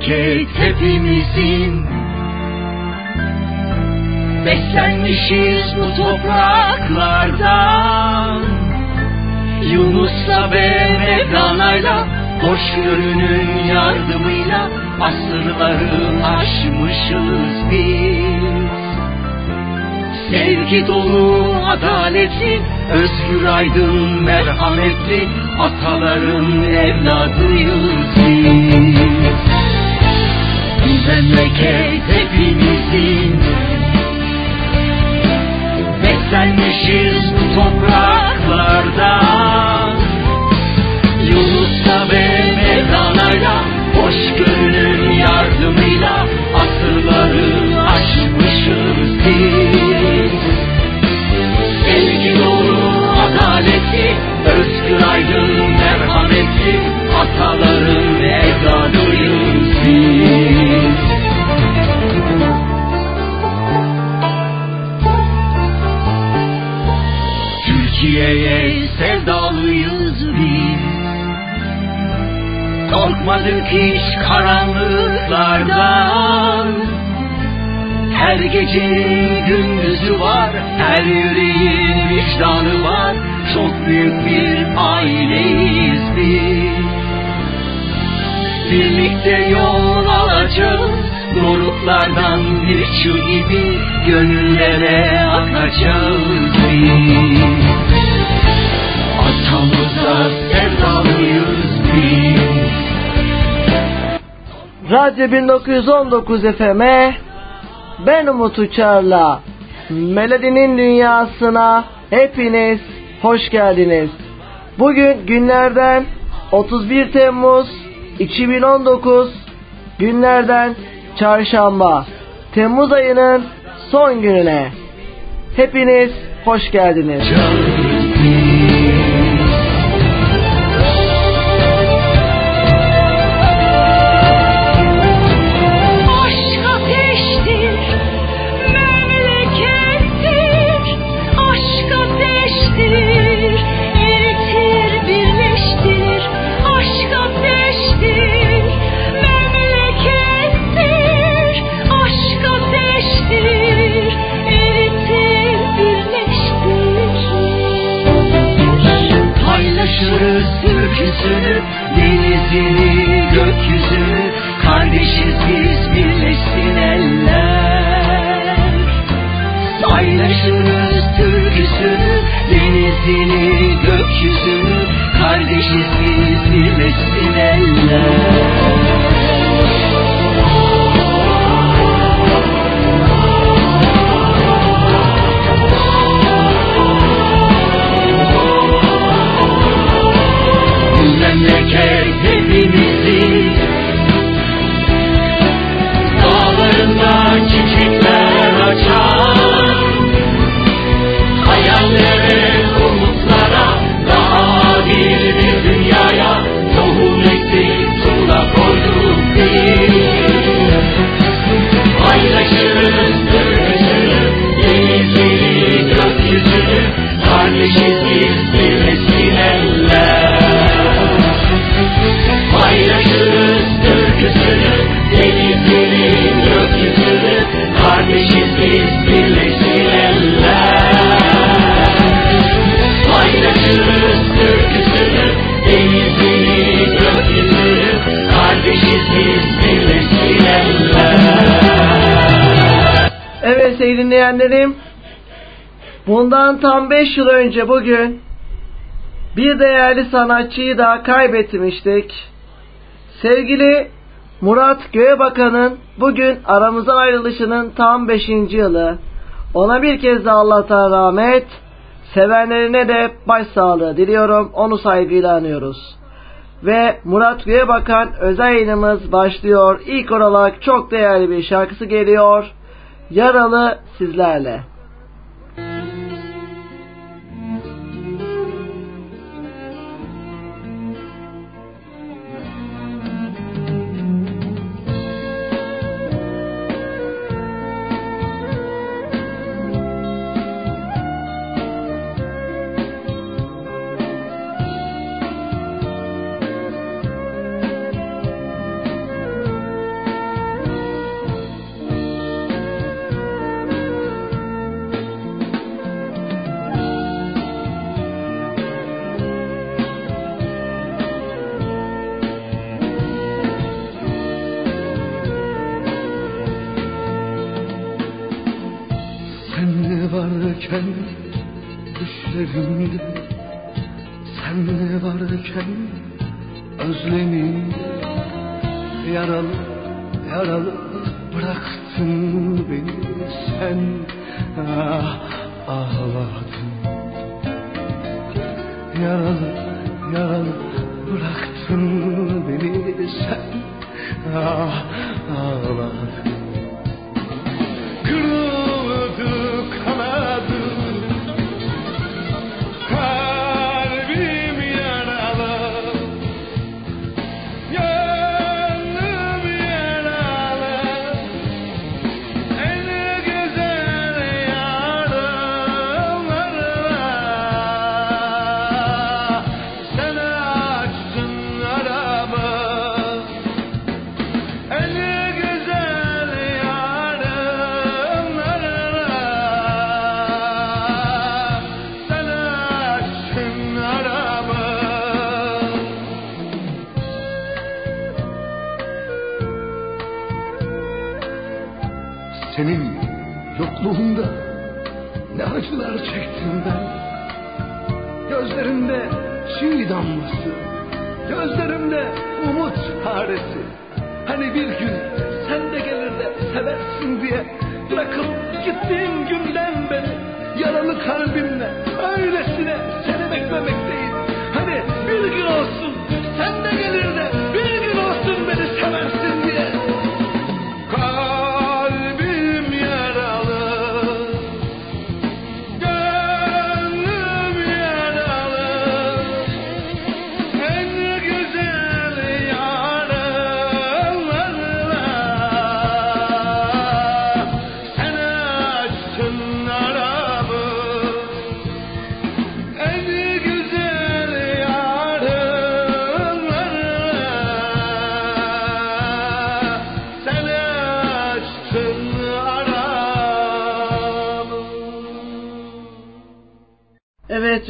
memleket hepimizin. Beslenmişiz bu topraklardan. Yunus'la ve Mevlana'yla Hoşgörünün yardımıyla Asırları aşmışız biz. Sevgi dolu, adaletli, özgür aydın, merhametli Ataların evladıyız biz Memleket hepimizin. Beslenmişiz bu topraklardan Yunus'la ve Mevlana'yla Hoşgörünün yardımıyla Asırları aşmışız biz. Sevgi dolu, adaletli Özgür aydın, merhametli Ataların Korkmadık hiç karanlıklardan Her gecenin gündüzü var Her yüreğin vicdanı var. Çok büyük bir aileyiz biz. Birlikte yol alacağız Doruklardan bir çığ gibi Gönüllere akacağız biz. Atamıza sevdalıyız biz Radyo 1919 FM'e ben Umut Uçar'la Melodinin Dünyası'na hepiniz hoş geldiniz. Bugün günlerden 31 Temmuz 2019 günlerden çarşamba Temmuz ayının son gününe hepiniz hoş geldiniz. Aşk bundan tam 5 yıl önce bugün bir değerli sanatçıyı daha kaybetmiştik. Sevgili Murat Göğebakan'ın bugün aramızdan ayrılışının tam 5. yılı. Ona bir kez de Allah'tan rahmet, sevenlerine de başsağlığı diliyorum. Onu saygıyla anıyoruz. Ve Murat Göğebakan özel yayınımız başlıyor. İlk olarak çok değerli bir şarkısı geliyor. Yaralı sizlerle. varken düşlerimde Sen de varken özlemim Yaralı yaralı.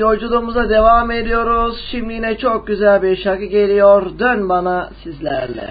yolculuğumuza devam ediyoruz. Şimdi yine çok güzel bir şarkı geliyor. Dön bana sizlerle.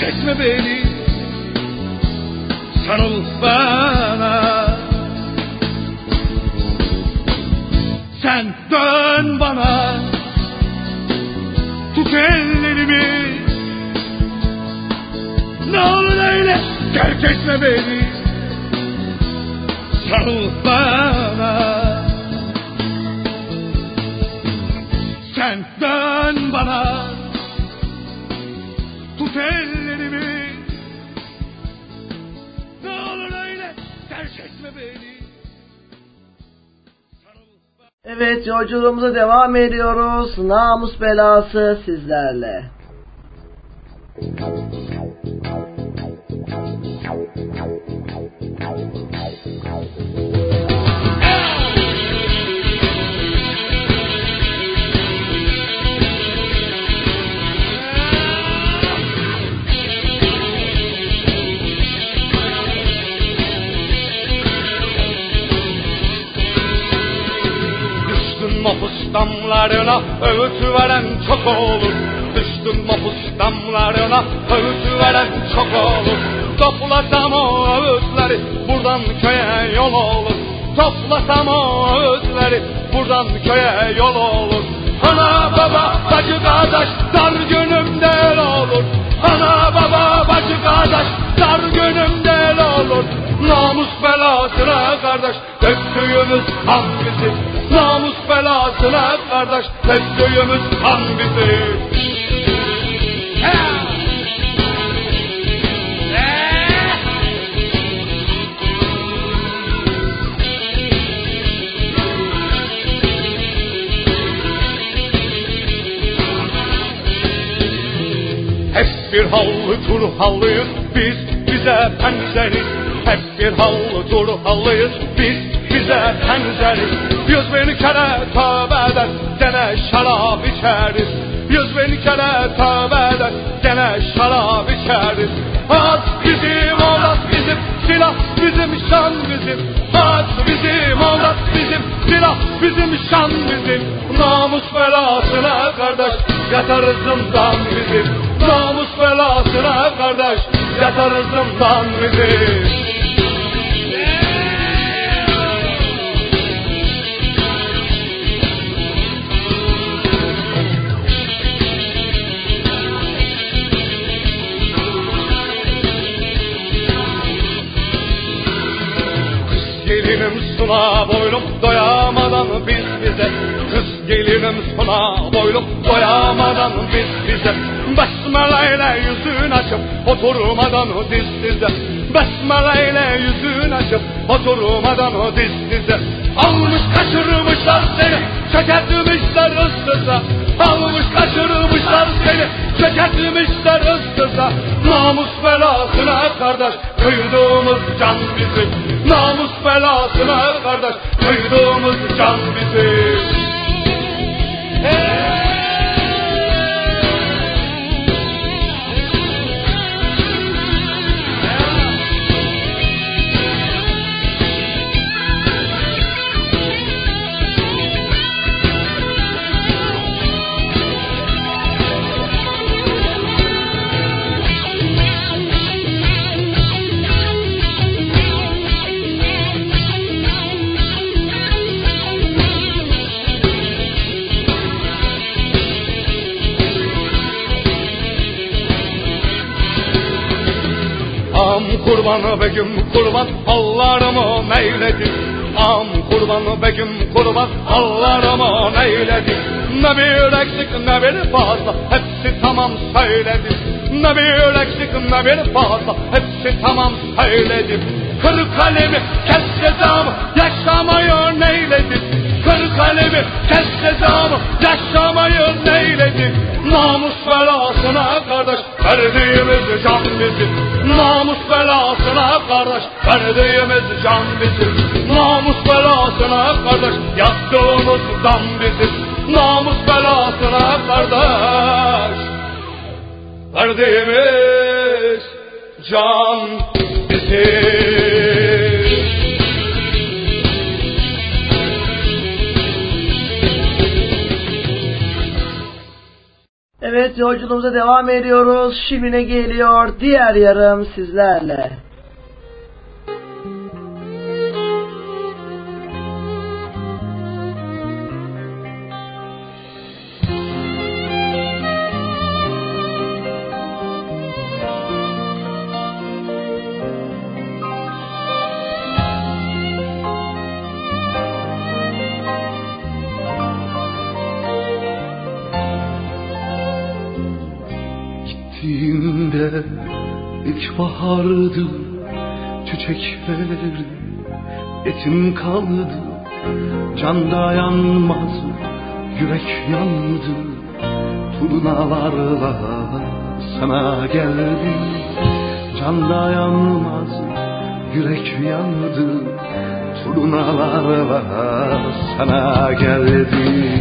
Terk etme beni. Sarıl bana. Sen dön bana. Tut ellerimi. Ne olur öyle terk etme beni. Sarıl bana Evet yolculuğumuza devam ediyoruz. Namus belası sizlerle. Damlarına öğüt veren çok olur. Düştün mapus damlarına öğüt veren çok olur. Toplasam o öğütleri buradan köye yol olur. Toplasam o öğütleri buradan köye yol olur. Ana baba bacı kardeş dar günümde el olur. Ana baba bacı kardeş dar günümde el olur. Namus belasına kardeş döktüğümüz kan bizim Namus belasına kardeş döktüğümüz kan bizim Hep bir havlu turhallıyız biz bize benzeriz Hep bir havlu turhallıyız biz bize benzeriz Yüz bin kere tövbe eder gene şarap içeriz. Yüz bin kere tövbe eder gene şarap içeriz. Az bizim oğlan bizim silah bizim şan bizim. Az bizim oğlan bizim silah bizim şan bizim. Namus belasına kardeş yatarız zindan bizim. Namus belasına kardeş yatarız zindan bizim Gelinim suna boylum doyamadan biz bize. Kız gelinim suna boylum doyamadan biz bize. Besmele ile yüzün açıp oturmadan diz dize. Besmele ile yüzün açıp oturmadan diz dize Almış kaçırmışlar seni çökertmişler ıssıza Almış kaçırmışlar seni çökertmişler ıssıza Namus belasına kardeş kıydığımız can bizim Namus belasına kardeş kıydığımız can bizim Am kurbanı begüm kurban Allah'ımı neyledim Am kurbanı begüm kurban Allah'ımı neyledim Ne bir eksik ne bir fazla Hepsi tamam söyledim Ne bir eksik ne bir fazla Hepsi tamam söyledim Kır kalemi kes cezamı Yaşamayı neyledim Kır kalemi kes cezamı Yaşamayı neyledim Namus belasına kardeş Verdiğimiz can bizim Namus belasına kardeş Verdiğimiz can bizim Namus belasına kardeş Yaktığımız dam bizim Namus belasına kardeş Verdiğimiz can bizim Evet yolculuğumuza devam ediyoruz. Şirin'e geliyor diğer yarım sizlerle. geldiğinde ilkbahardı çiçekler etim kaldı can dayanmaz yürek yandı. Turnalarla sana geldim can dayanmaz yürek yandı. Turnalarla sana geldim.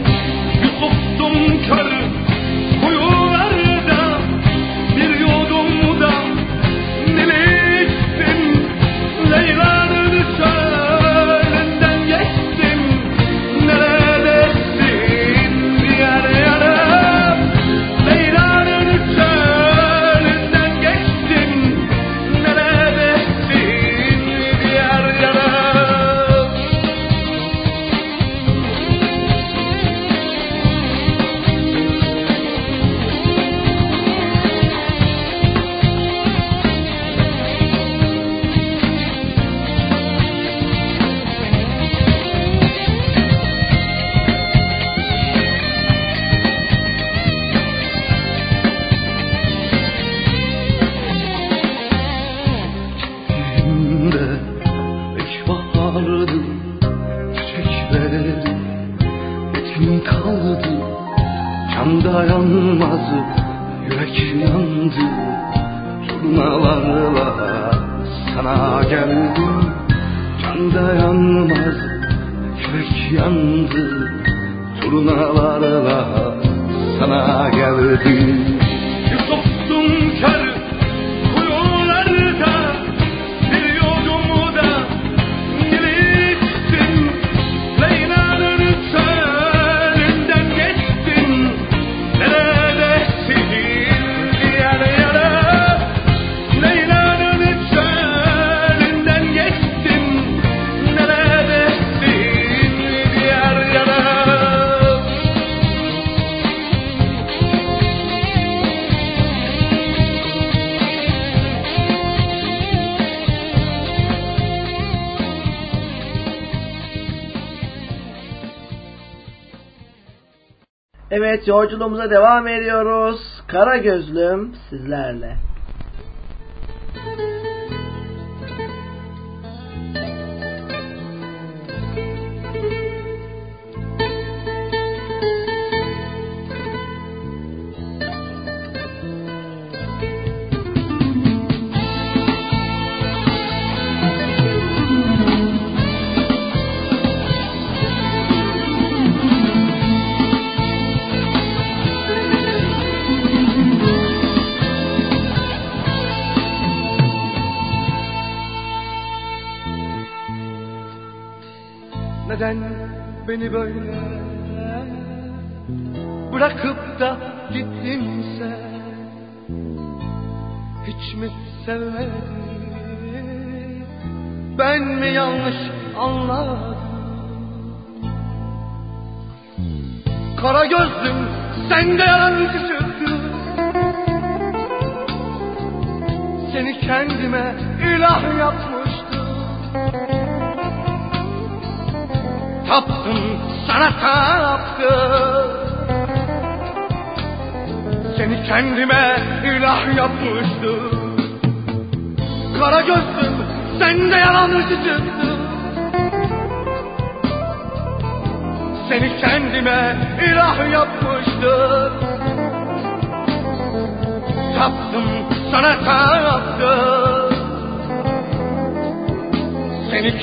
yolculuğumuza devam ediyoruz. Kara gözlüm sizlerle.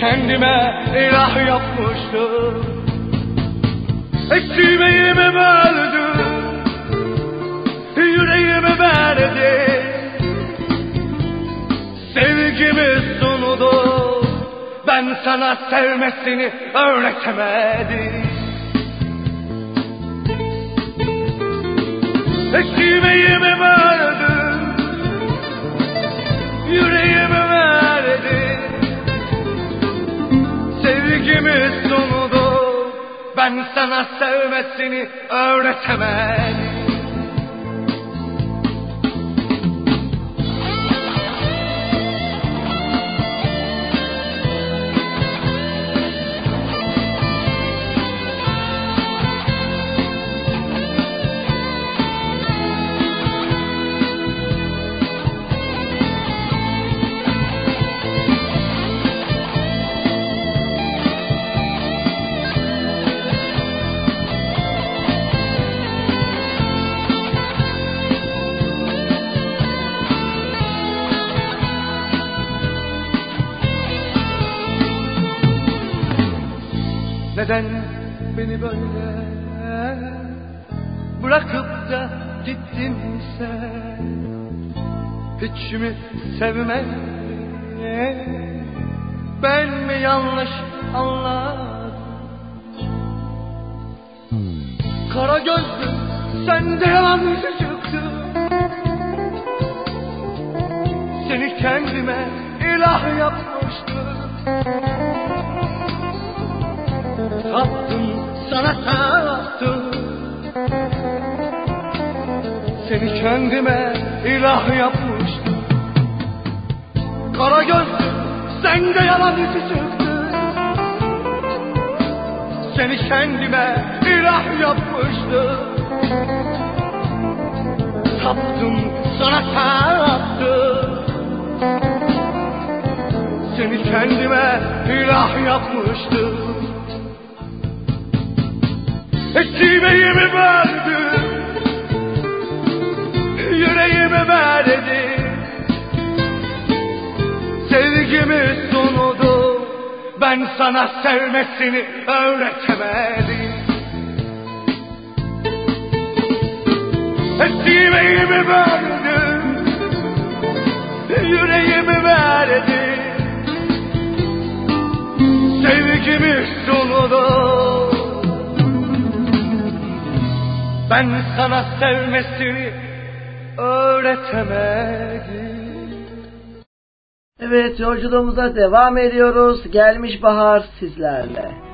kendime ilah yapmıştım. Ekmeğimi böldüm Yüreğimi verdi Sevgimi sundu Ben sana sevmesini öğretemedim. Ekmeğimi böldüm Sevgimi sundu Ben sana sevmesini öğretemedim Neden beni böyle bırakıp da gittin sen? Hiç mi sevmedin? Ben mi yanlış anladım? Kara gözlüm sende yalancı çıktı. Seni kendime ilah yapmıştım Taptım sana taptım Seni kendime ilah yapmıştım. Kara göz sende yalan izi çıktı Seni kendime ilah yapmıştım. Taptım sana taptım Seni kendime ilah yapmıştım Ekmeğimi verdim Yüreğimi verdim Sevgimi sundu Ben sana sevmesini öğretemedim. Ekmeğimi verdim Yüreğimi verdim Sevgimi sundu Ben sana sevmesini öğretemedim. Evet yolculuğumuza devam ediyoruz. Gelmiş bahar sizlerle.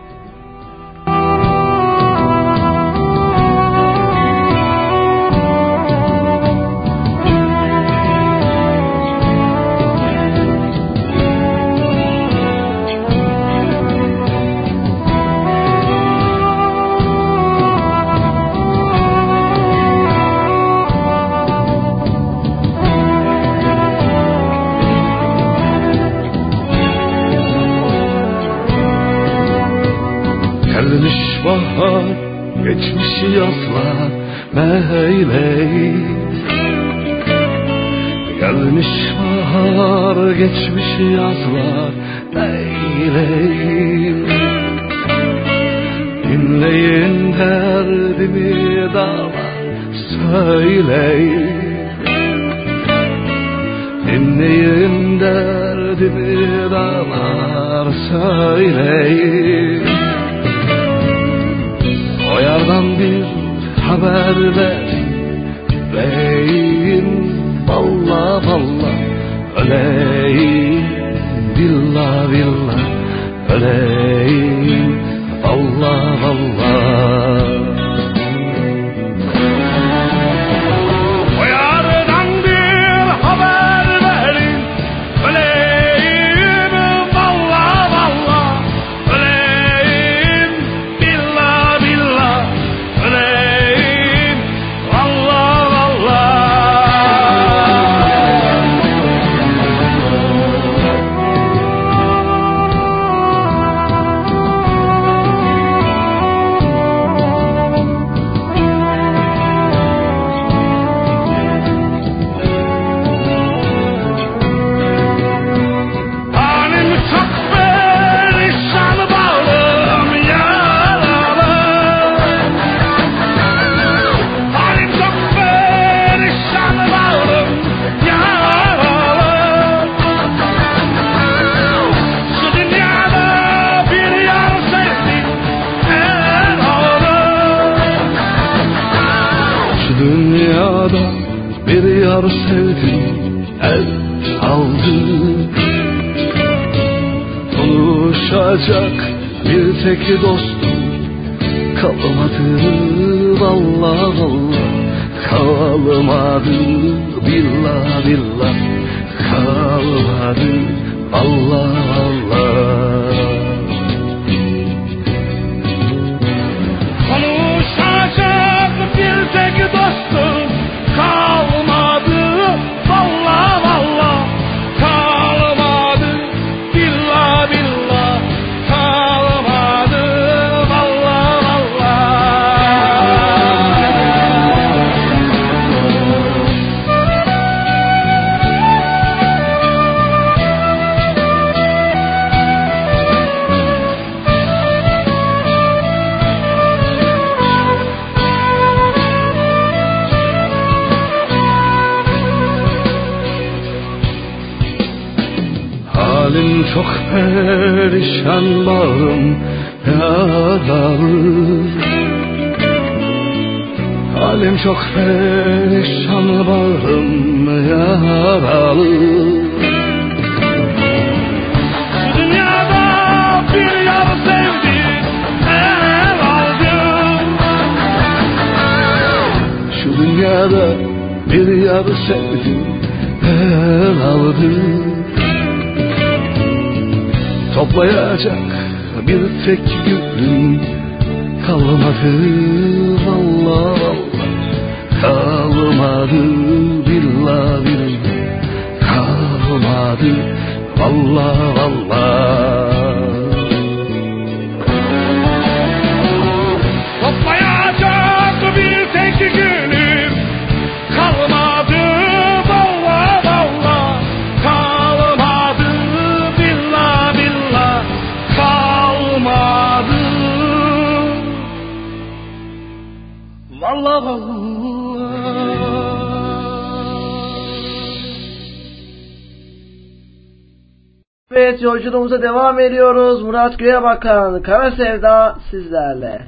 Bahar, geçmiş yazlar meyley Dinleyin derdimi dağlar söyleyin yara bir yarı sevdim Her aldım Toplayacak bir tek gülüm Kalmadı. Vallahi valla Kalmadı billahi billah Kalmadı. Vallahi valla Yolculuğumuza devam ediyoruz. Murat Göğe Bakan, Kara Sevda sizlerle.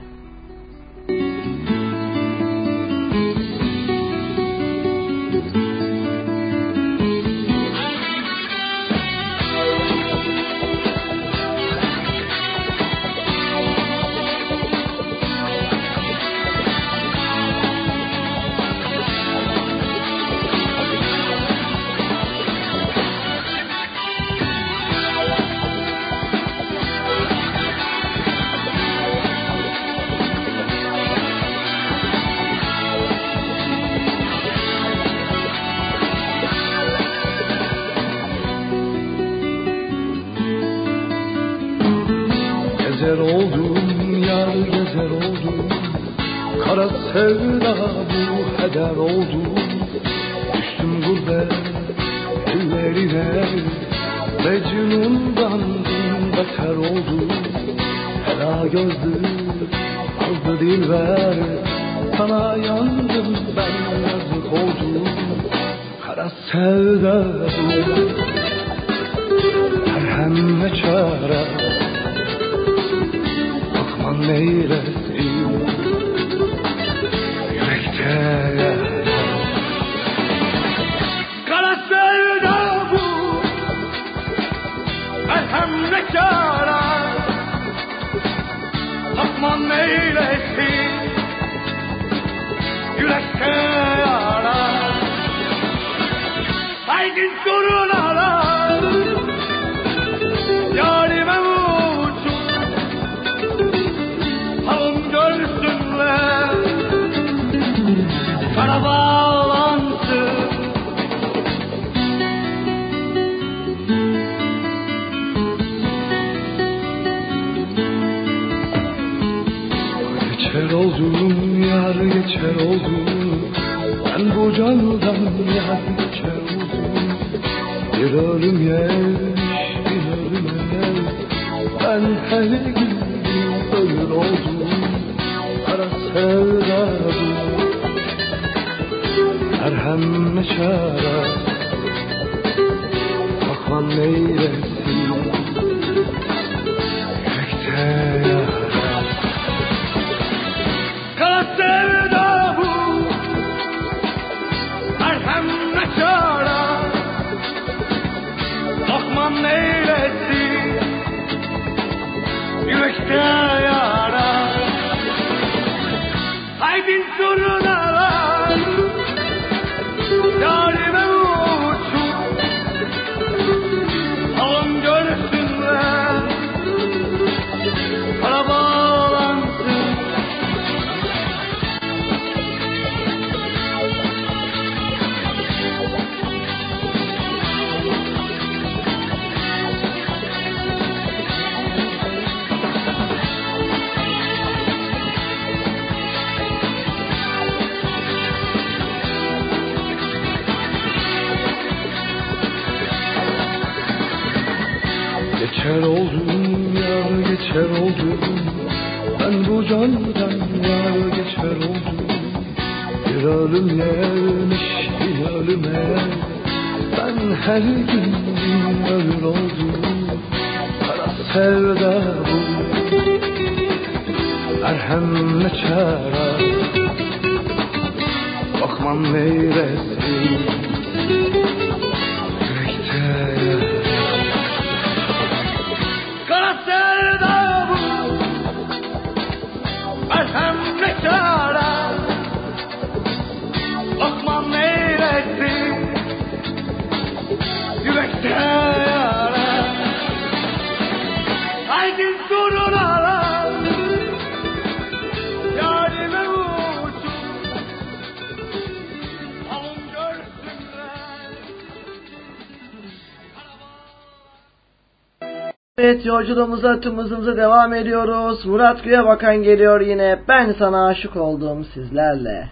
Evet yolculuğumuza tüm hızımıza devam ediyoruz. Murat Güye Bakan geliyor yine. Ben sana aşık oldum sizlerle.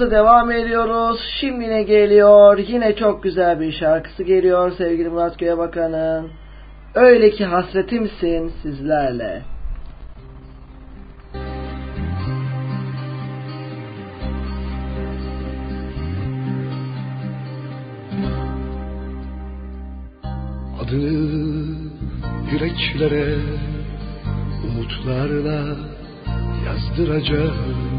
Yolculuğumuza devam ediyoruz. Şimdi ne geliyor? Yine çok güzel bir şarkısı geliyor sevgili Murat Göğebakan'ın. Öyle ki hasretimsin sizlerle. Adını yüreklere umutlarla yazdıracağım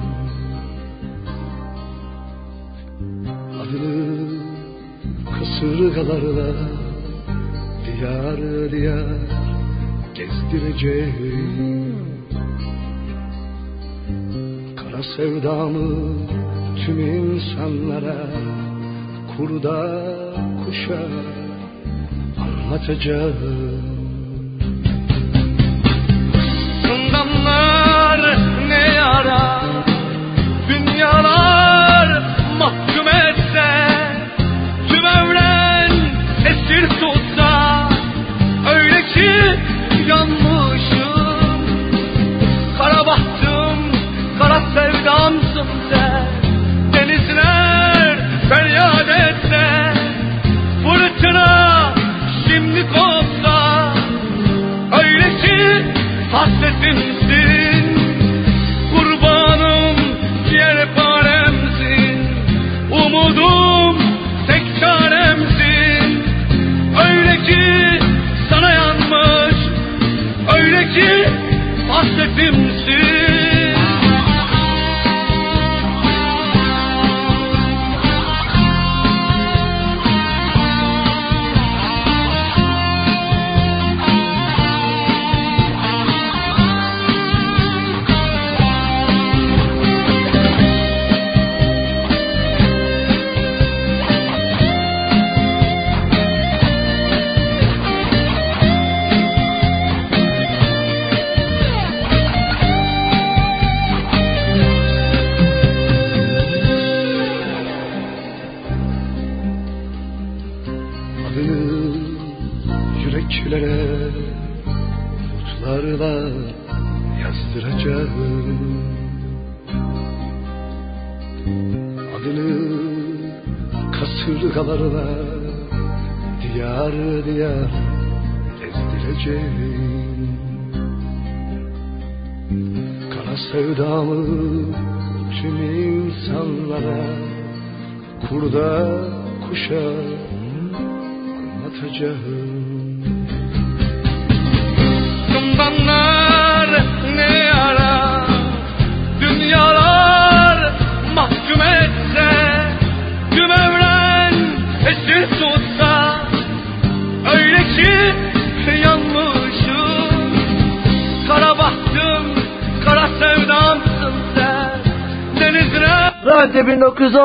kasırgalarla diyar diyar gezdireceğim. Kara sevdamı tüm insanlara kurda kuşa anlatacağım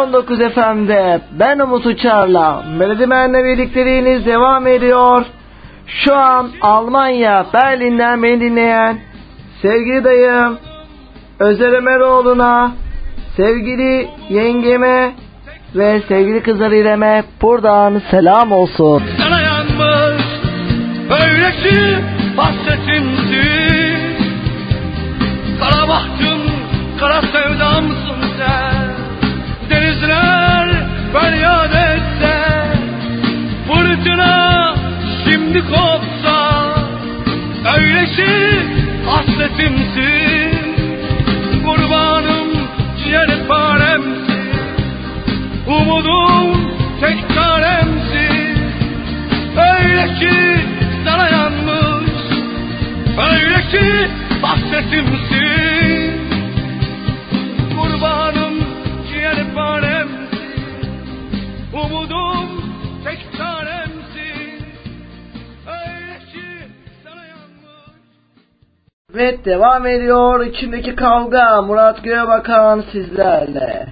1919 FM'de ben Umut Uçar'la Melodimen'le birlikteliğiniz devam ediyor. Şu an Almanya, Berlin'den beni dinleyen sevgili dayım Özer Ömeroğlu'na, sevgili yengeme ve sevgili kızlar İrem'e buradan selam olsun. Kara bahtım, kara sevdamsın şimdi kopsa Öyle ki hasretimsin. Kurbanım ciğerparemsin Umudum tek çaremsin. Öyle ki sana yanmış Öyle ki hasretimsin. Kurbanım ciğerparemsin Umudum tek çaremsin Evet devam ediyor. İçimdeki kavga Murat Göğebakan sizlerle.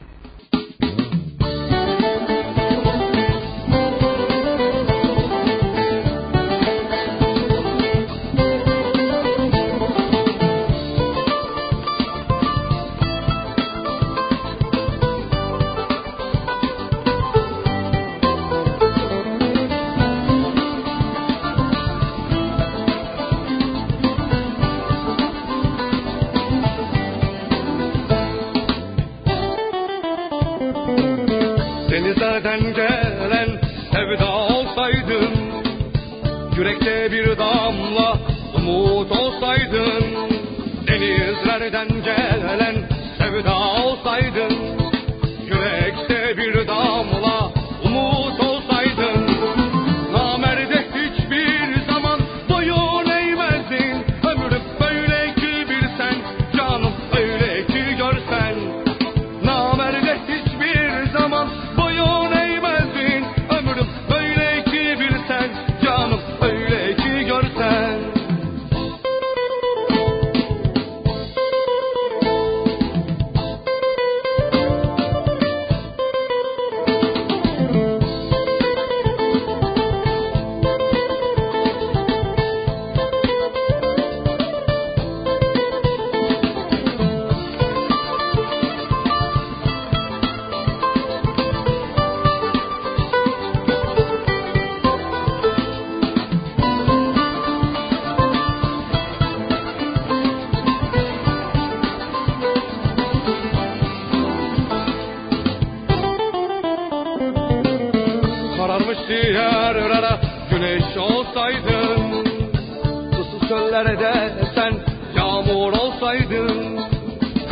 Çöllerde sen yağmur olsaydın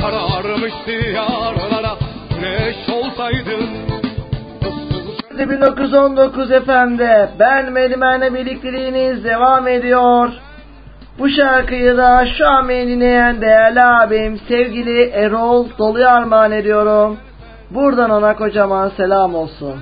Kararmıştı yarlara güneş olsaydın Susuz 1919 FM'de ben Melimen'le birlikteliğiniz devam ediyor. Bu şarkıyı da şu an dinleyen değerli abim sevgili Erol Dolu'ya armağan ediyorum. Buradan ona kocaman selam olsun.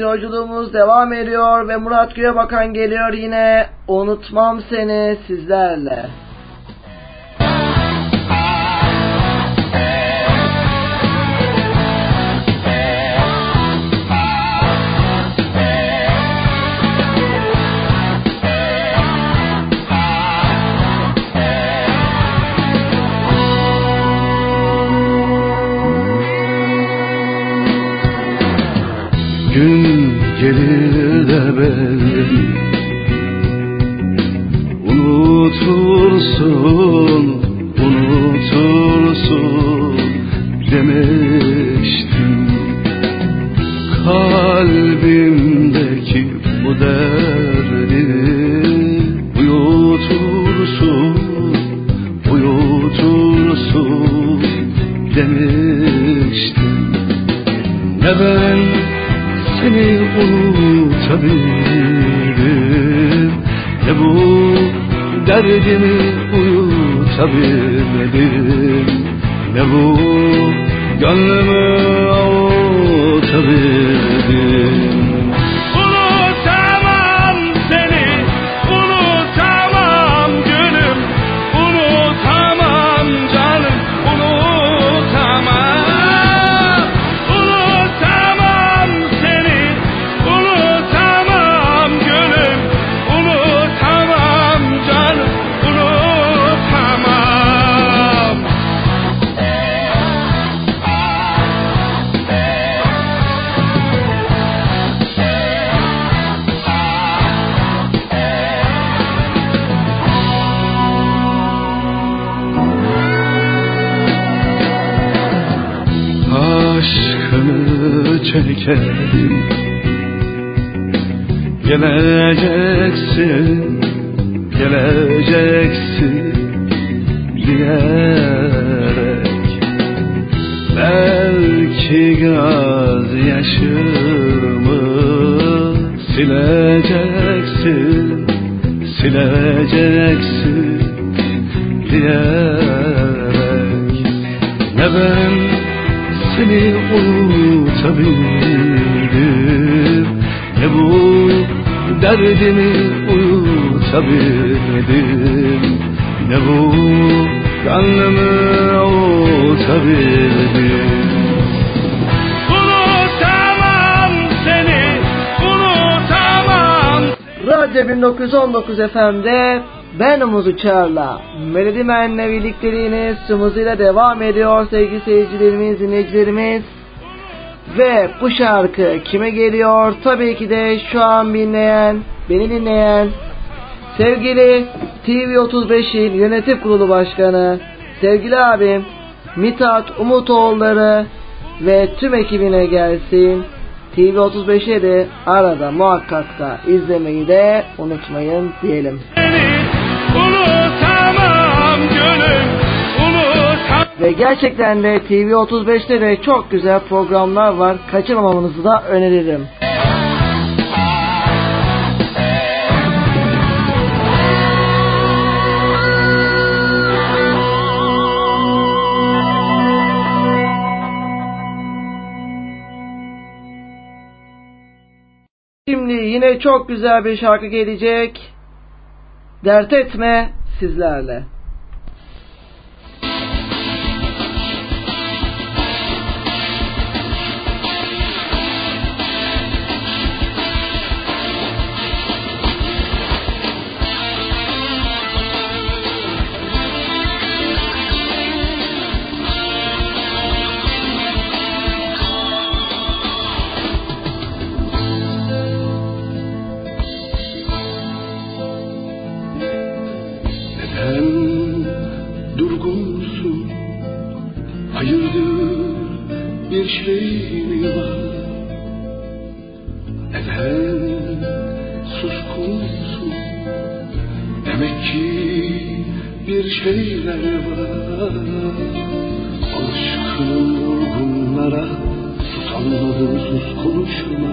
Yolculuğumuz devam ediyor ve Murat Göğebakan geliyor yine unutmam seni sizlerle. Gün gelir de beni Unutursun, unutursun demiştim. Kalbimdeki bu derdi uyutursun, uyutursun demiştim. Ne ben derdimi uyutabilirim Ne bu gönlümü 1919 FM'de ben Umut Uçar'la Melodi Men'le birlikteliğiniz tüm hızıyla devam ediyor sevgili seyircilerimiz, dinleyicilerimiz. Ve bu şarkı kime geliyor? Tabii ki de şu an dinleyen, beni dinleyen sevgili TV35'in yönetim kurulu başkanı, sevgili abim Mithat Umutoğulları ve tüm ekibine gelsin. TV35'e de arada muhakkak da izlemeyi de unutmayın diyelim. Ve gerçekten de TV35'te de çok güzel programlar var. Kaçırmamanızı da öneririm. Yine çok güzel bir şarkı gelecek. Dert etme sizlerle. Sus konuşma.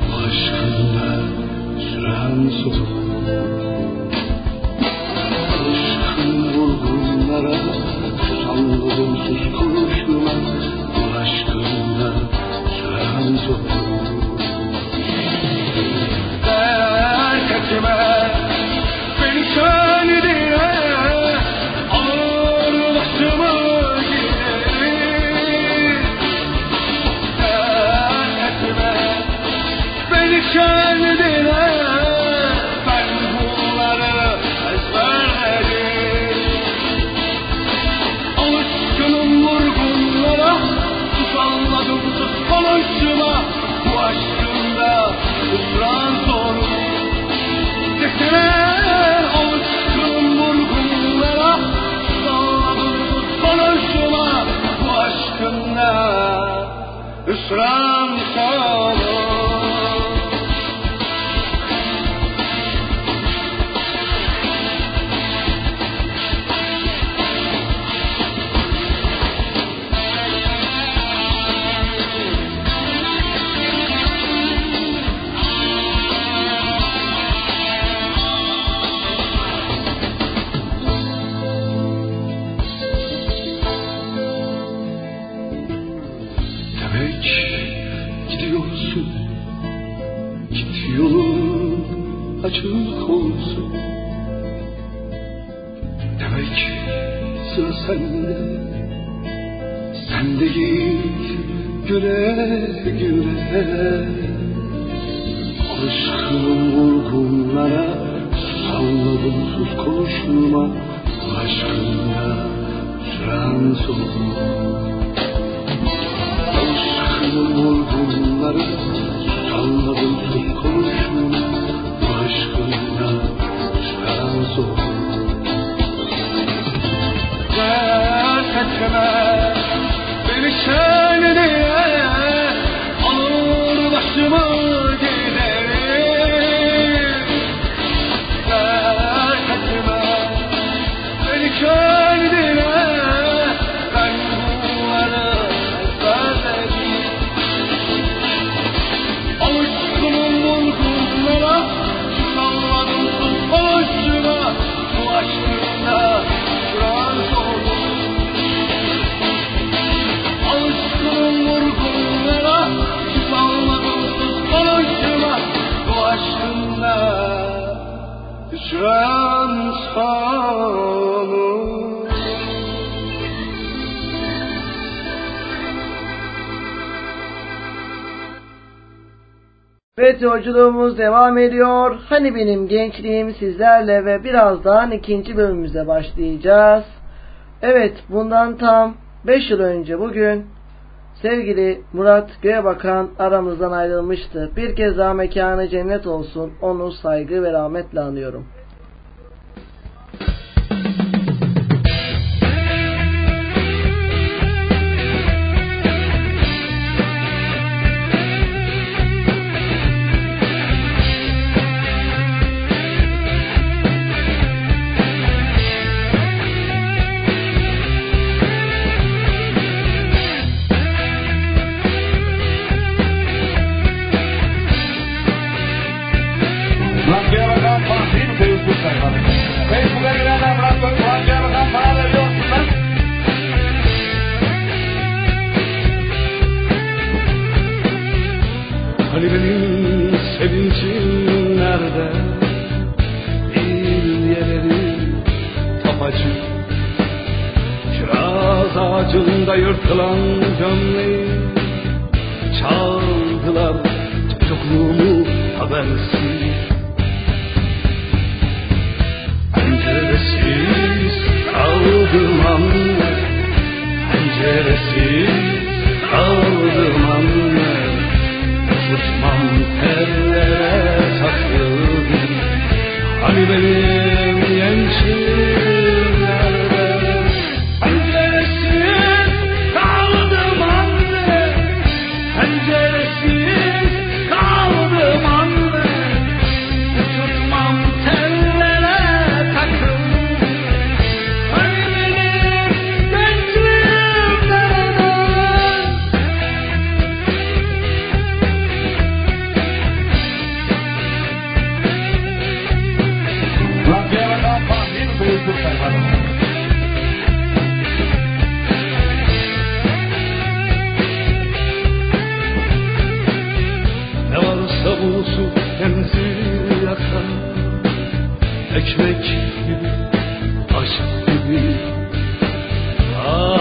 Bu aşkınla süren sorun. Yolculuğumuz devam ediyor. Hani benim gençliğim sizlerle ve birazdan ikinci bölümümüze başlayacağız. Evet bundan tam 5 yıl önce bugün Sevgili Murat Göğebakan aramızdan ayrılmıştı. Bir kez daha mekanı cennet olsun. Onu saygı ve rahmetle anıyorum.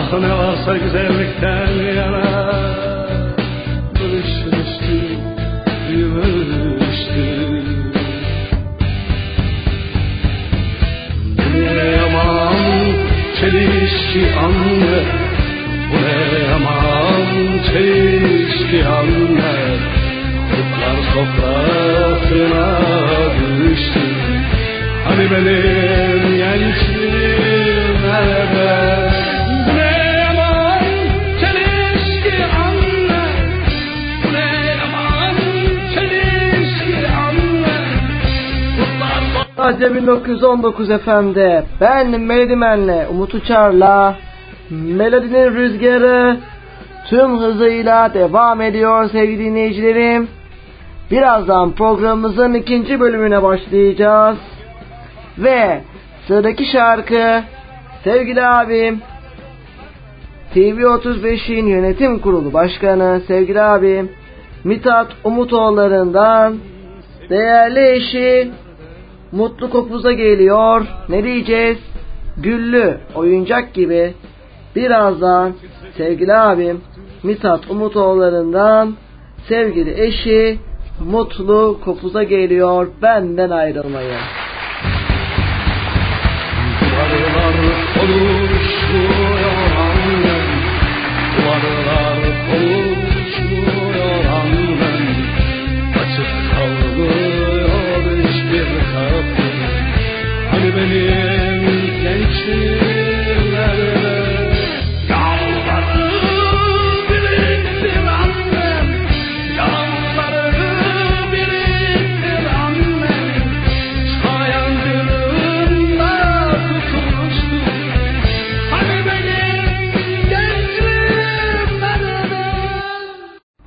Ah ne varsa güzellikten yana Bölüşmüştü, büyümüştü Bu ne yaman çelişki anne Bu ne yaman çelişki anne Kurtlar sofrasına düştü Hani benim gençliğim nerede Radyo 1919 FM'de ben Melodimen'le Umut Uçar'la Melodinin rüzgarı tüm hızıyla devam ediyor sevgili dinleyicilerim. Birazdan programımızın ikinci bölümüne başlayacağız. Ve sıradaki şarkı sevgili abim TV35'in yönetim kurulu başkanı sevgili abim Mithat Umutoğulları'ndan değerli eşi Mutlu Kopuz'a geliyor. Ne diyeceğiz? Güllü, oyuncak gibi. Birazdan sevgili abim Mithat Umutoğulları'ndan sevgili eşi Mutlu Kopuz'a geliyor. Benden ayrılmayın. Konuşmuyor annem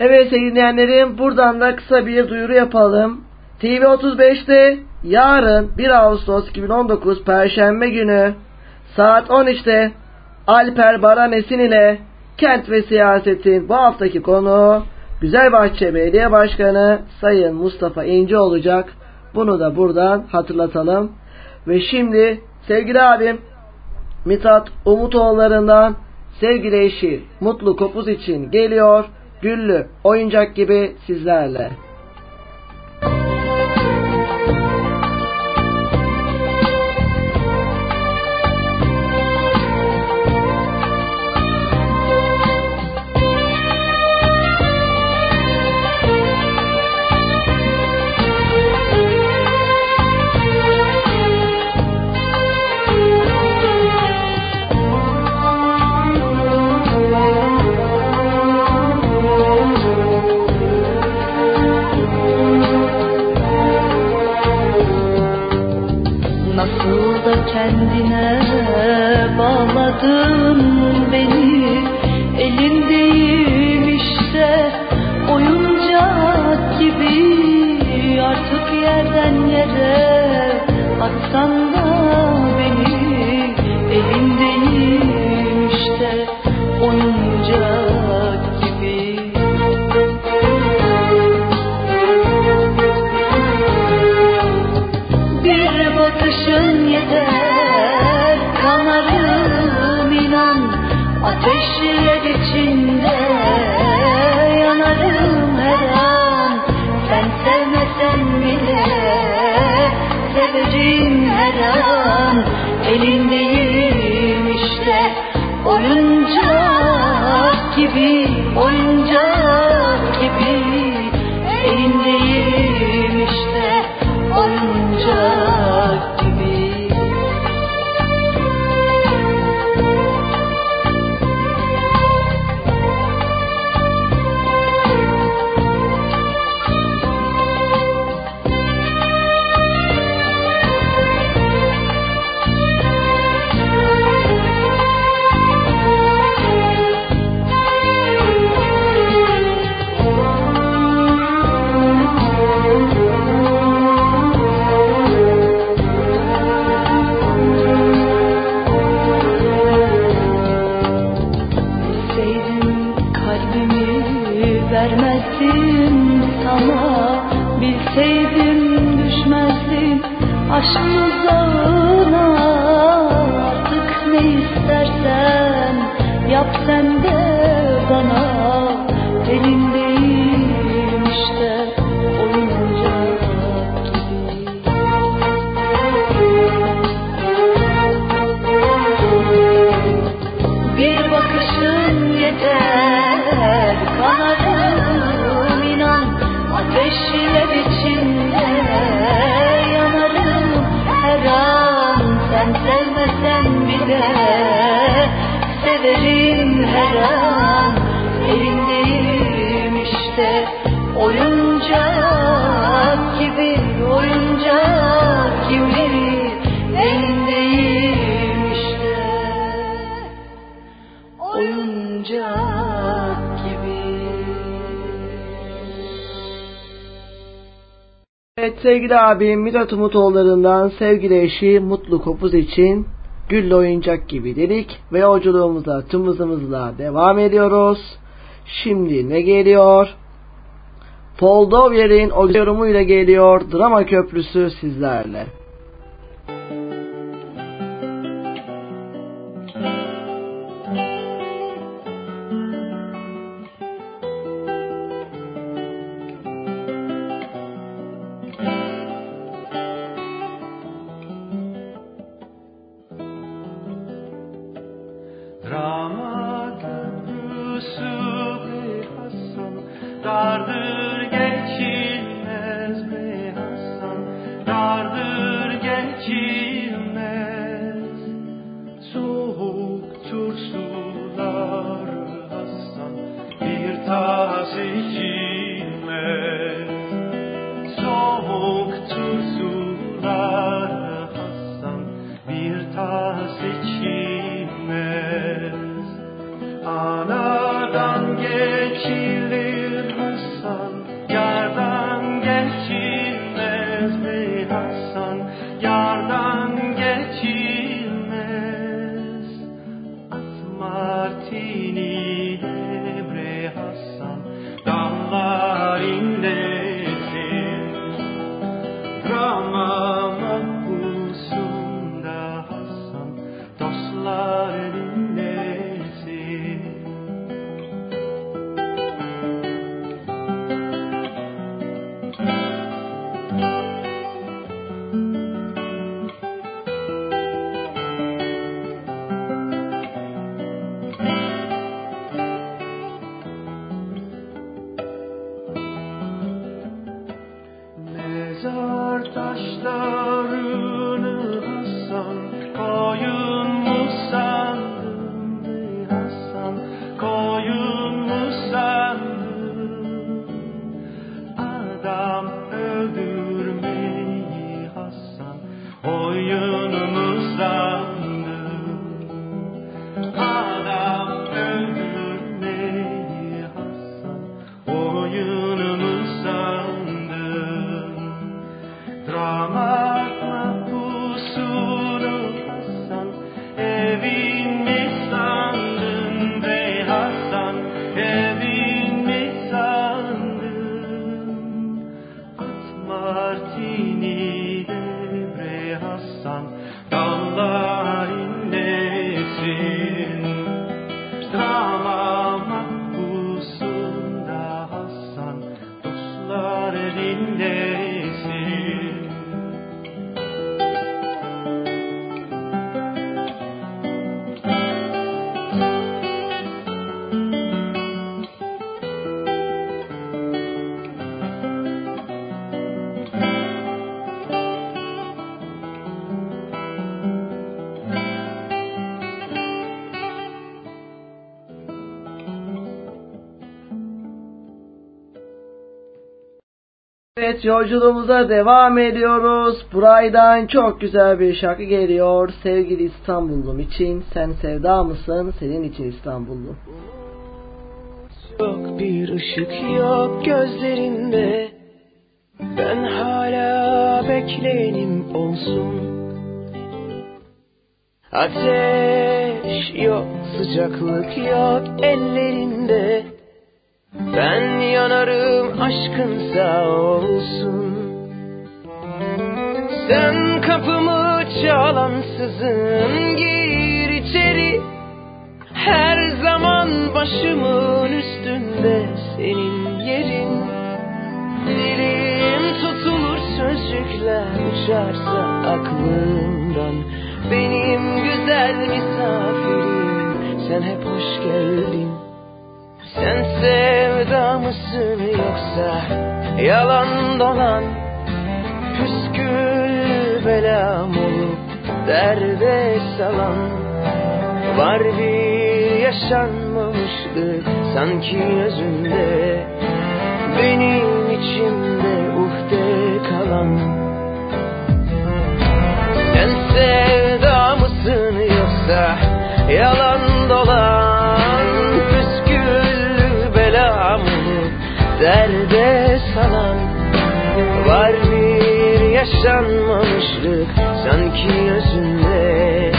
Evet sevgili dinleyenlerim buradan da kısa bir duyuru yapalım. TV35'te yarın 1 Ağustos 2019 Perşembe günü saat 13'te Alper Baranesin ile Kent ve Siyaset'in bu haftaki konu Güzelbahçe Belediye Başkanı Sayın Mustafa İnce olacak. Bunu da buradan hatırlatalım. Ve şimdi sevgili abim Mithat Umutoğulları'ndan sevgili eşi Mutlu Kopuz için geliyor. Güllü oyuncak gibi sizlerle. Sevgili abim Mirat Umut oğullarından sevgili eşi Mutlu Kopuz için gülle oyuncak gibi dedik ve yolculuğumuza tüm hızımızla devam ediyoruz. Şimdi ne geliyor? Paul Dovier'in o yorumuyla geliyor Drama Köprüsü sizlerle. Müzik Evet yolculuğumuza devam ediyoruz. Buraydan çok güzel bir şarkı geliyor. Sevgili İstanbullum için sen sevda mısın? Senin için İstanbullum. Yok bir ışık yok gözlerinde Ben hala bekleyenim olsun Ateş yok sıcaklık yok ellerinde Ben yanarım aşkın sağ olsun. Sen kapımı çalansızın gir içeri. Her zaman başımın üstünde senin yerin. Dilim tutulur sözcükler uçarsa aklımdan Benim güzel misafirim sen hep hoş geldin Sen sevda mısın yoksa yalan dolan? Püskül belam olup derde salan? Var bir yaşanmamışlık sanki özünde. Benim içimde uhde kalan. Sen sevda mısın yoksa yalan derde salan Var bir yaşanmamışlık sanki özünde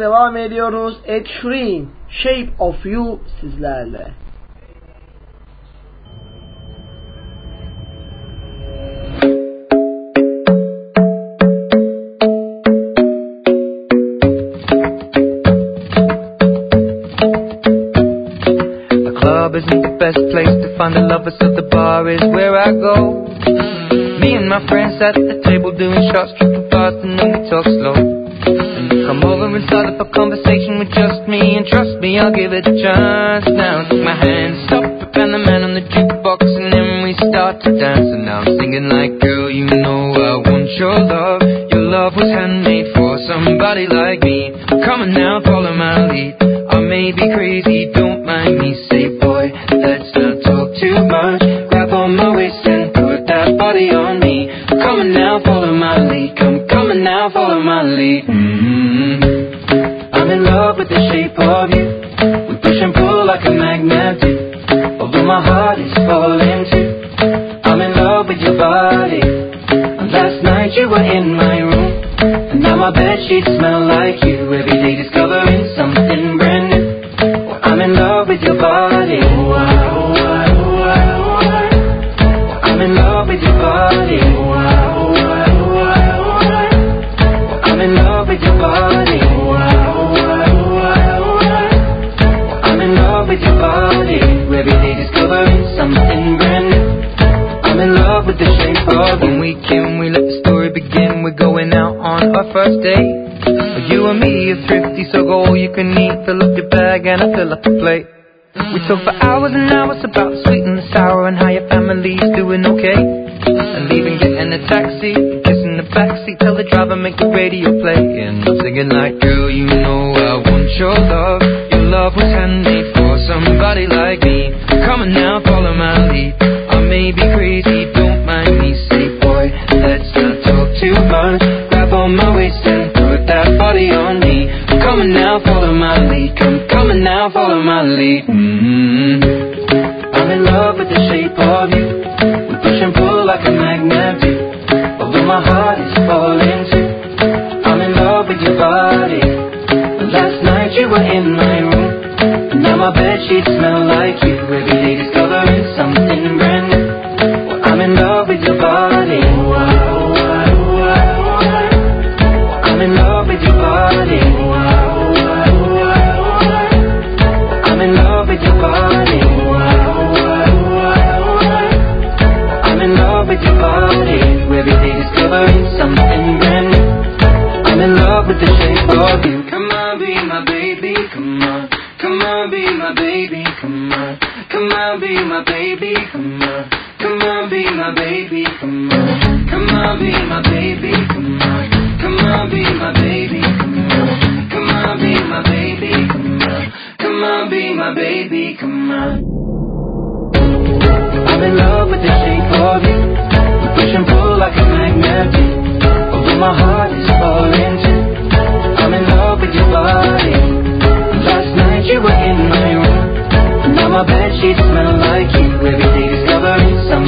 devam ediyoruz. At The shape of you sizlerle. best place to find the lovers, so the bar is where I go. Me and my friends at the table doing shots, tripping I'll give it a chance now. Take my hand, stop and the man on the jukebox, and then we start to dance. And now I'm singing like, girl, you know I want your love. Your love was handmade for somebody like me. Come on now, baby, come on. Come on, be my baby, come on. Come on, be my baby, come on. Come on, be my baby, come on. Come on, be my baby, come on. I'm in love with the shape of you. We push and pull like a magnet. Although my heart is falling too. I'm in love with your body. Last night you were in my room. Now my bed sheets smell like you. Every day discovering something.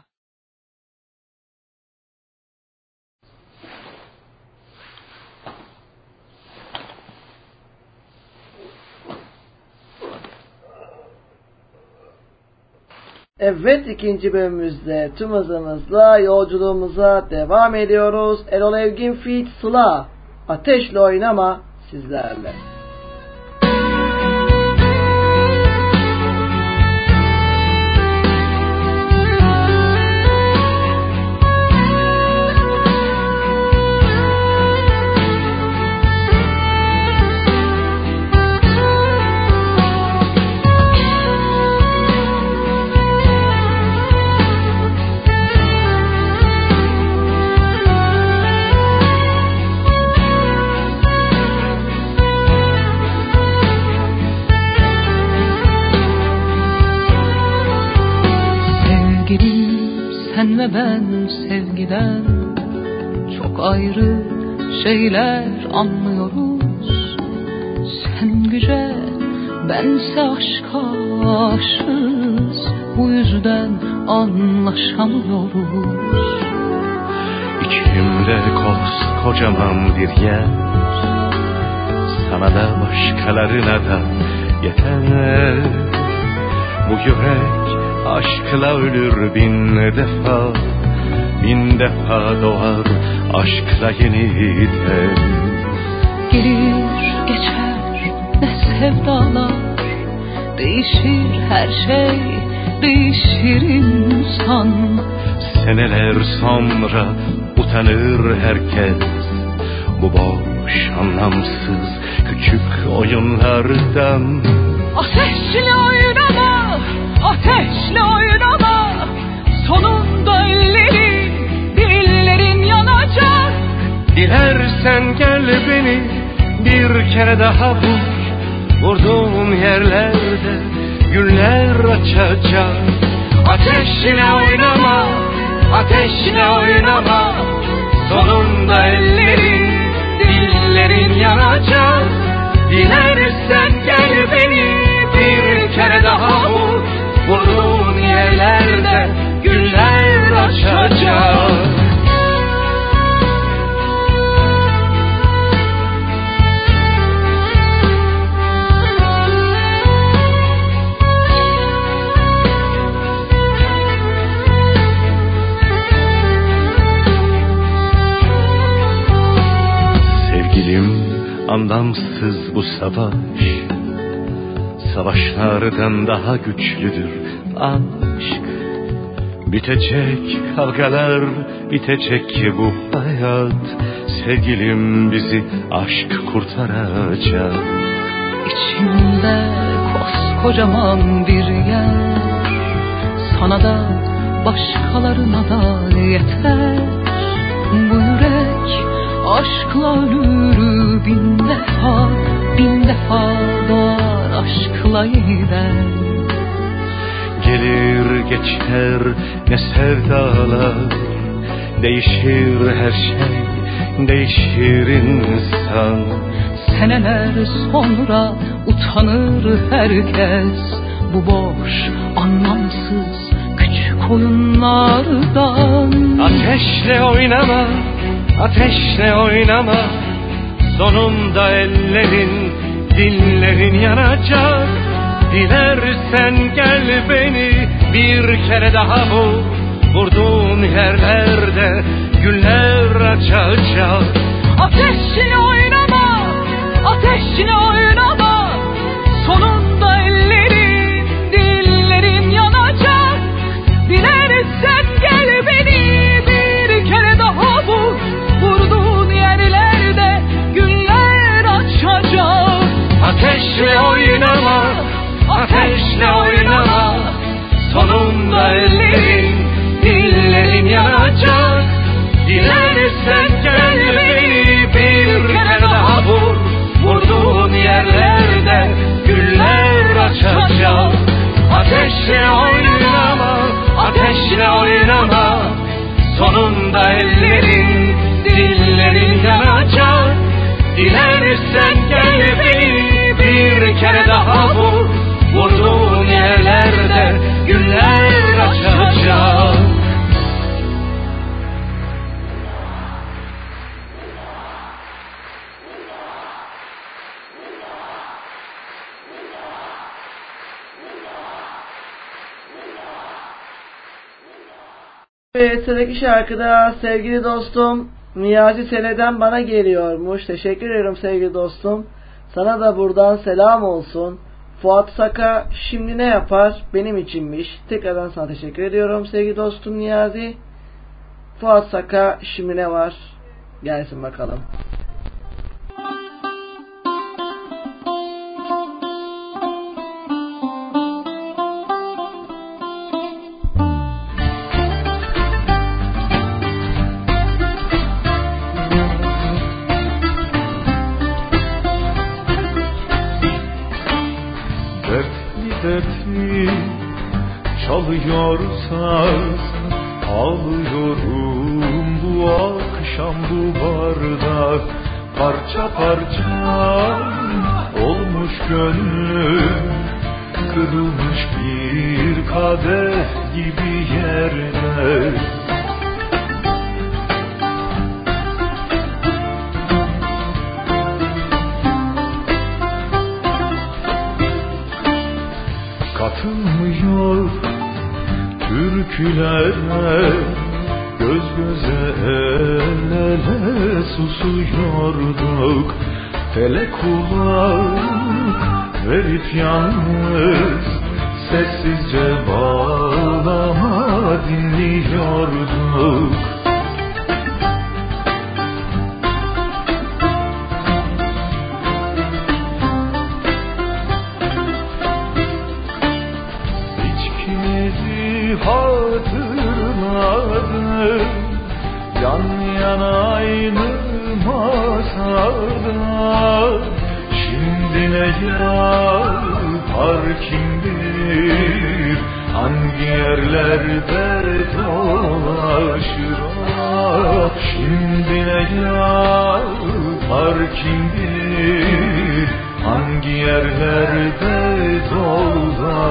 Evet ikinci bölümümüzde tüm hızımızla yolculuğumuza devam ediyoruz. Erol Evgin Fit Sıla Ateşle Oynama sizlerle. Vazgeçme ben sevgiden? Çok ayrı şeyler anlıyoruz. Sen güce bense aşka aşığız. Bu yüzden anlaşamıyoruz. İçimde koskocaman bir yer. Sana da başkalarına da yeter? Bu yürek aşkla ölür bin defa Bin defa doğar aşkla yeniden. Gelir geçer ne sevdalar. Değişir her şey değişir insan. Seneler sonra utanır herkes. Bu boş anlamsız küçük oyunlardan. Ateşle oynama, ateşle oynama Sonunda ellerin, dillerin yanacak. Dilersen gel beni bir kere daha vur. Vurduğum yerlerde güller açacak. Ateşle oynama, ateşle oynama. Sonunda ellerin, dillerin yanacak. Dilersen gel beni bir kere daha vur Vurduğun yerlerde güller açacak. Sevgilim anlamsız bu savaş Savaşlardan daha güçlüdür. Aşk. Bitecek kavgalar, bitecek bu hayat. Sevgilim bizi aşk kurtaracak. İçimde koskocaman bir yer. Sana da başkalarına da yeter. Bu yürek aşkla ölür bin defa Bin defa doğar aşkla yeniden Gelir geçer ne sevdalar Değişir her şey, değişir insan. Seneler sonra utanır herkes Bu boş anlamsız küçük oyunlardan. Ateşle oynama, ateşle oynama Sonunda ellerin, dillerin yanacak. Dilersen gel beni bir kere daha vur Vurduğun yerlerde güller açacak. Ateşle oynama, ateşle oynama. Sonunda ellerin, Ateşle oynama, ateşle oynama. Sonunda ellerin, dillerin yanacak. Dilersen beni bir kere daha vur Vurduğun yerlerde güller açacak. Ateşle oynama, ateşle oynama. Sonunda ellerin, dillerin yanacak. Dilersen gel kere daha vur Vurduğun yerlerde güller açacak sıradaki şarkıda sevgili dostum Niyazi Sene'den bana geliyormuş. Teşekkür ederim sevgili dostum. Sana da buradan selam olsun. Fuat Saka şimdi ne yapar? Benim içinmiş. Tekrardan sana teşekkür ediyorum sevgili dostum Niyazi. Fuat Saka şimdi ne var? Gelsin bakalım. ağlıyorsan Ağlıyorum bu akşam bu bardak Parça parça olmuş gönlüm Kırılmış bir kadeh gibi yerde Katılmıyor türkülere Göz göze el ele susuyorduk. Felek kulak verip yalnız Sessizce bağlama dinliyorduk. Hatırladım Yan yana aynı masada. Şimdi ne yapar kim bilir Hangi yerlerde dolaşır Şimdi ne yapar kim bilir Hangi yerlerde dolaşır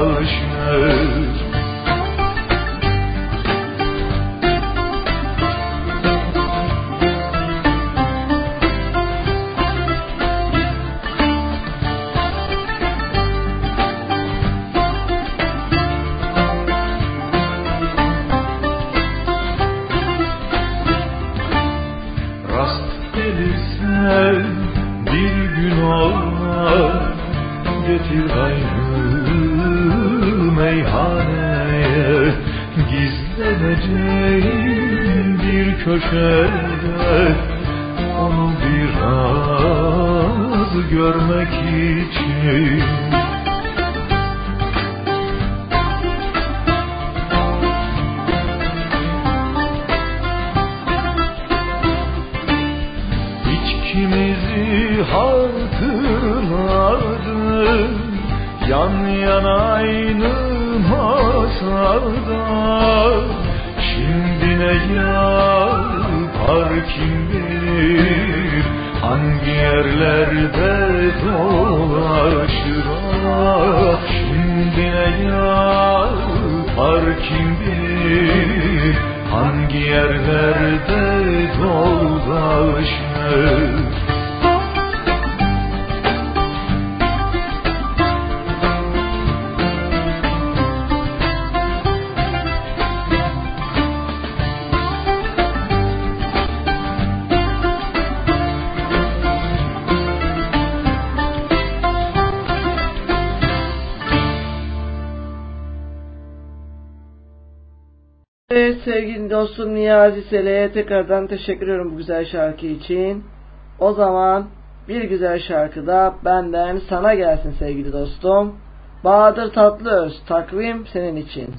Niyazi Sele'ye tekrardan teşekkür ediyorum bu güzel şarkı için. O zaman bir güzel şarkı da benden sana gelsin sevgili dostum. Bahadır Tatlıöz takvim senin için.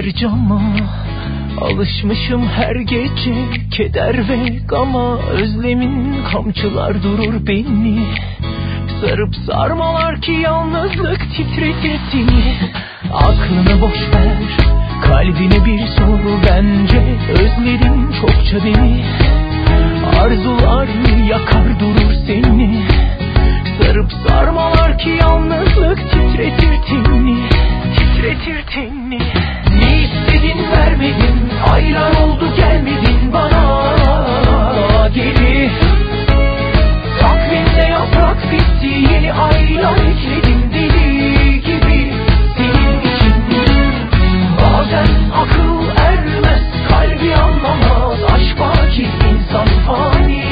Çizer cama Alışmışım her gece keder ve gama Özlemin kamçılar durur beni. Sarıp sarmalar ki yalnızlık titretir seni Aklını boş ver Kalbine bir soru bence Özledim çokça beni. Arzular yakar durur seni. Sarıp sarmalar ki yalnızlık titretir tenini Titretir tenini vermedin. Aylar oldu gelmedin bana. Geri. Takvimde yaprak bitti yeni aylar ekledim deli gibi. Senin için. Bazen akıl ermez kalbi anlamaz. Aşk baki insan fani.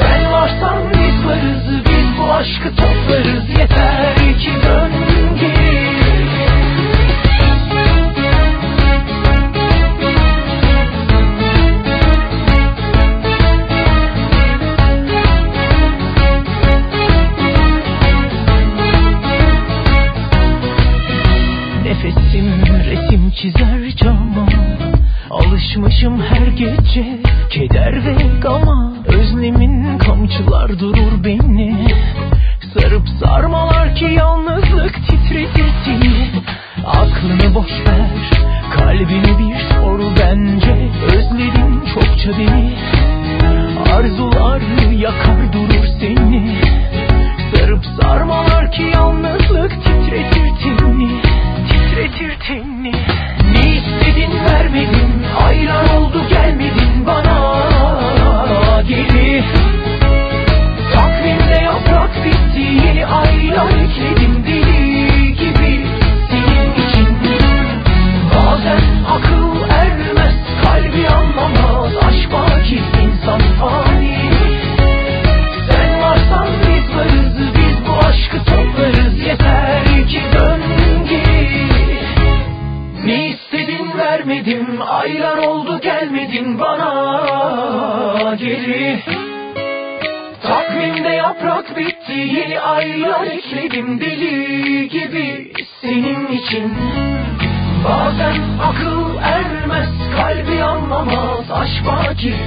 Sen varsan biz varız biz bu aşkı toplarız. Yeter. gece Keder ve ama özlemin kamçılar durur beni. Sarıp sarmalar ki yalnızlık titretirsin Aklını boş ver kalbini bir soru bence. Özledim çokça beni. Arzular yakar durur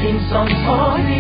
In some sorry.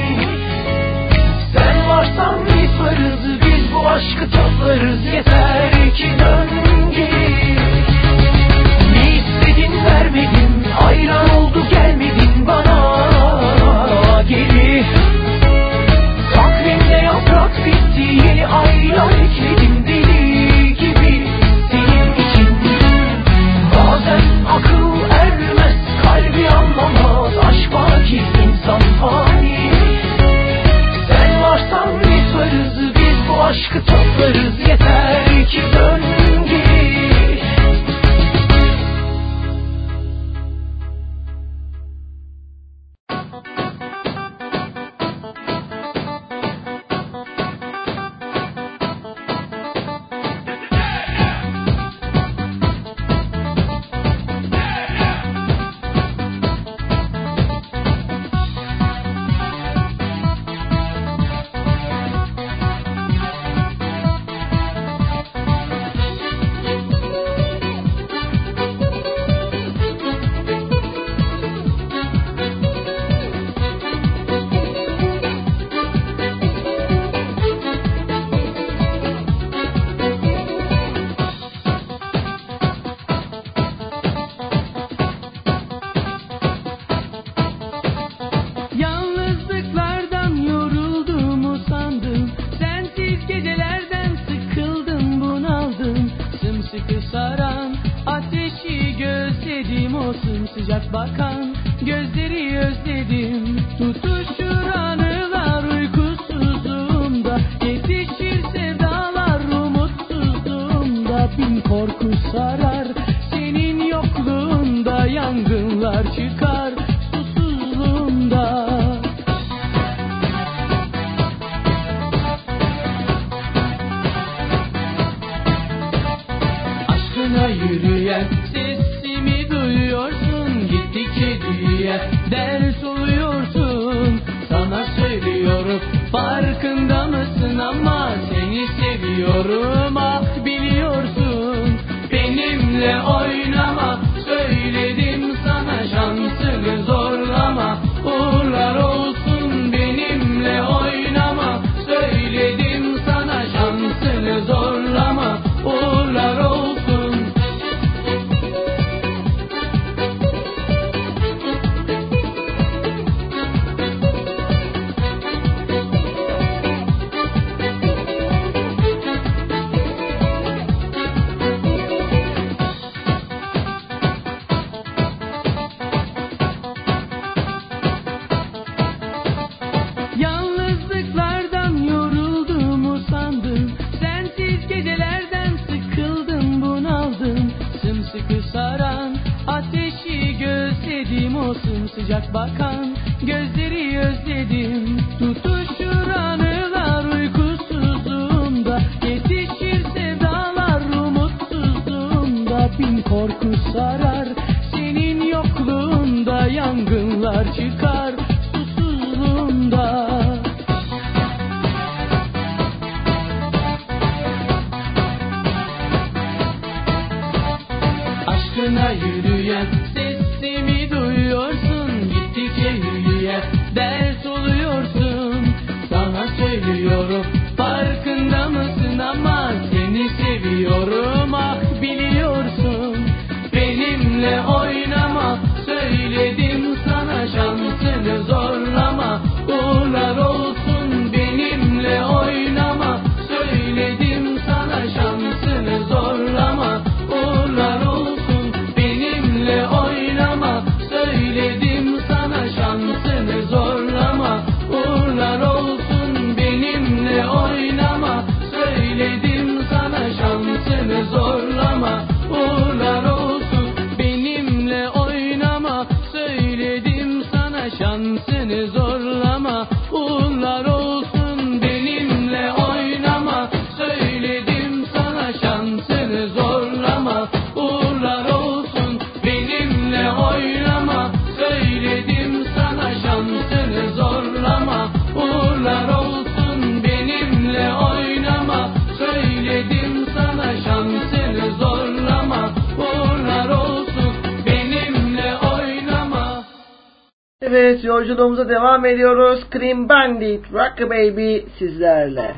devam ediyoruz. Cream Bandit, Rock Baby sizlerle.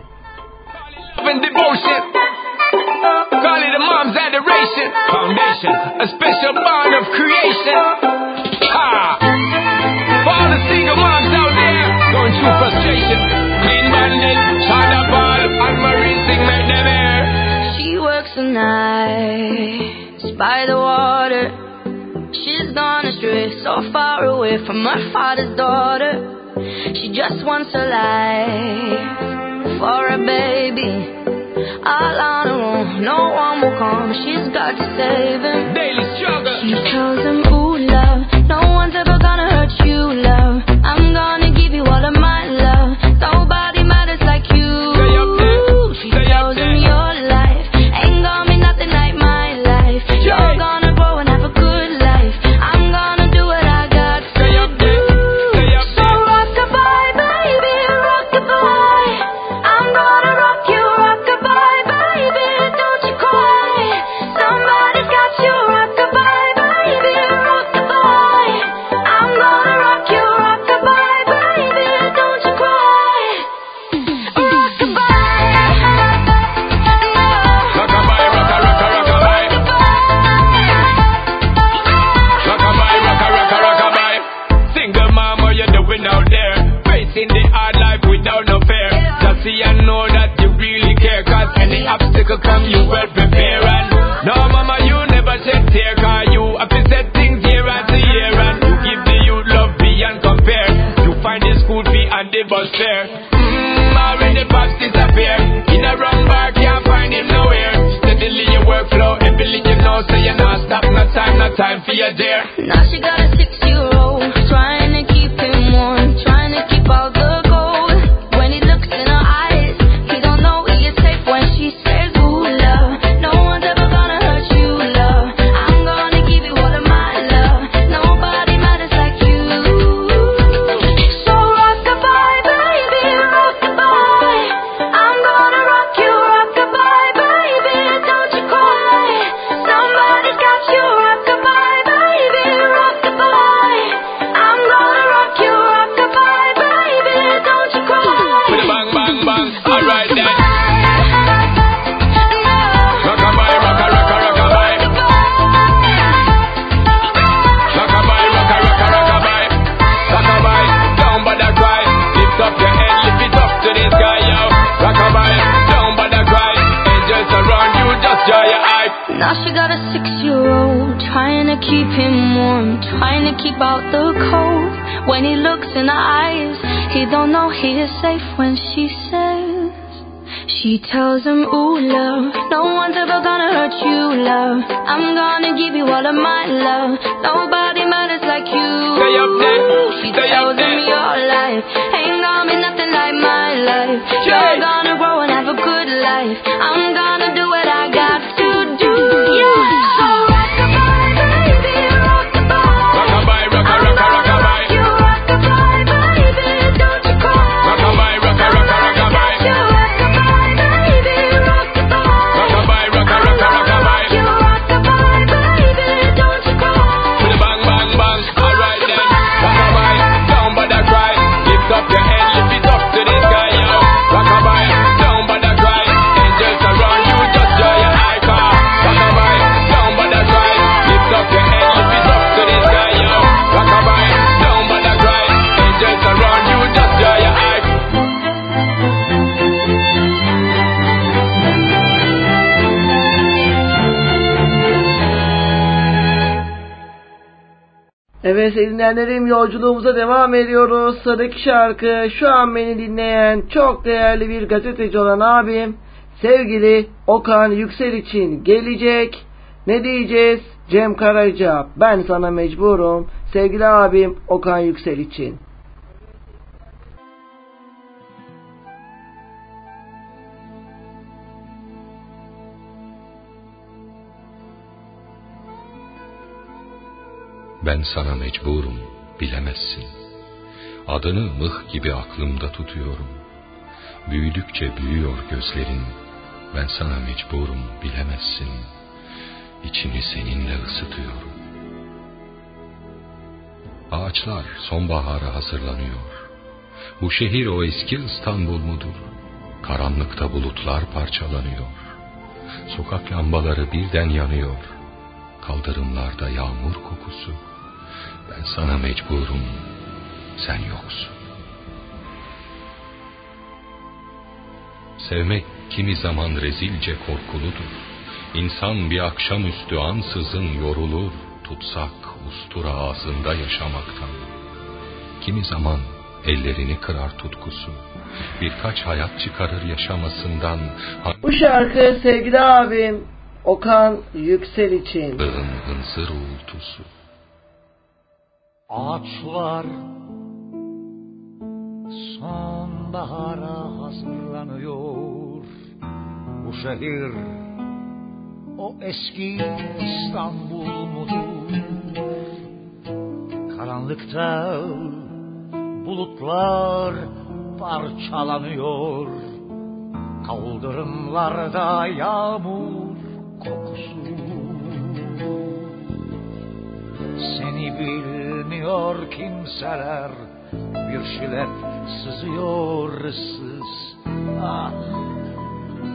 Devotion. Call it a mom's adoration. Foundation. A special bond of creation. Ha! For all the single moms out there going through frustration. Clean bandit, shot up all, and Marine sing Mednemer. She works the night by the water. She's gone astray, so far away from her father's door. love. I'm gonna give you all of my love. Nobody matters like you. Stay up there. She's Stay up there. me your life. Ain't gonna be nothing like my life. You're gonna grow and have a good life. I'm gonna. Evet dinleyenlerim yolculuğumuza devam ediyoruz. Sıradaki şarkı şu an beni dinleyen çok değerli bir gazeteci olan abim sevgili Okan Yüksel için gelecek. Ne diyeceğiz? Cem Karaca ben sana mecburum sevgili abim Okan Yüksel için. Ben sana mecburum, bilemezsin. Adını mıh gibi aklımda tutuyorum. Büyüdükçe büyüyor gözlerin. Ben sana mecburum, bilemezsin. İçimi seninle ısıtıyorum. Ağaçlar sonbahara hazırlanıyor. Bu şehir o eski İstanbul mudur? Karanlıkta bulutlar parçalanıyor. Sokak lambaları birden yanıyor. Kaldırımlarda yağmur kokusu sana mecburum, sen yoksun. Sevmek kimi zaman rezilce korkuludur. İnsan bir akşamüstü ansızın yorulur, tutsak ustura ağzında yaşamaktan. Kimi zaman ellerini kırar tutkusu, birkaç hayat çıkarır yaşamasından. Bu şarkı sevgili abim Okan Yüksel için. Hınzır uğultusu. Ağaçlar sonbahara hazırlanıyor. Bu şehir o eski İstanbul mudur? Karanlıkta bulutlar parçalanıyor. Kaldırımlarda yağmur kokusu. Seni bilmiyor kimseler. Bir şilet sızıyor ıssız. Ah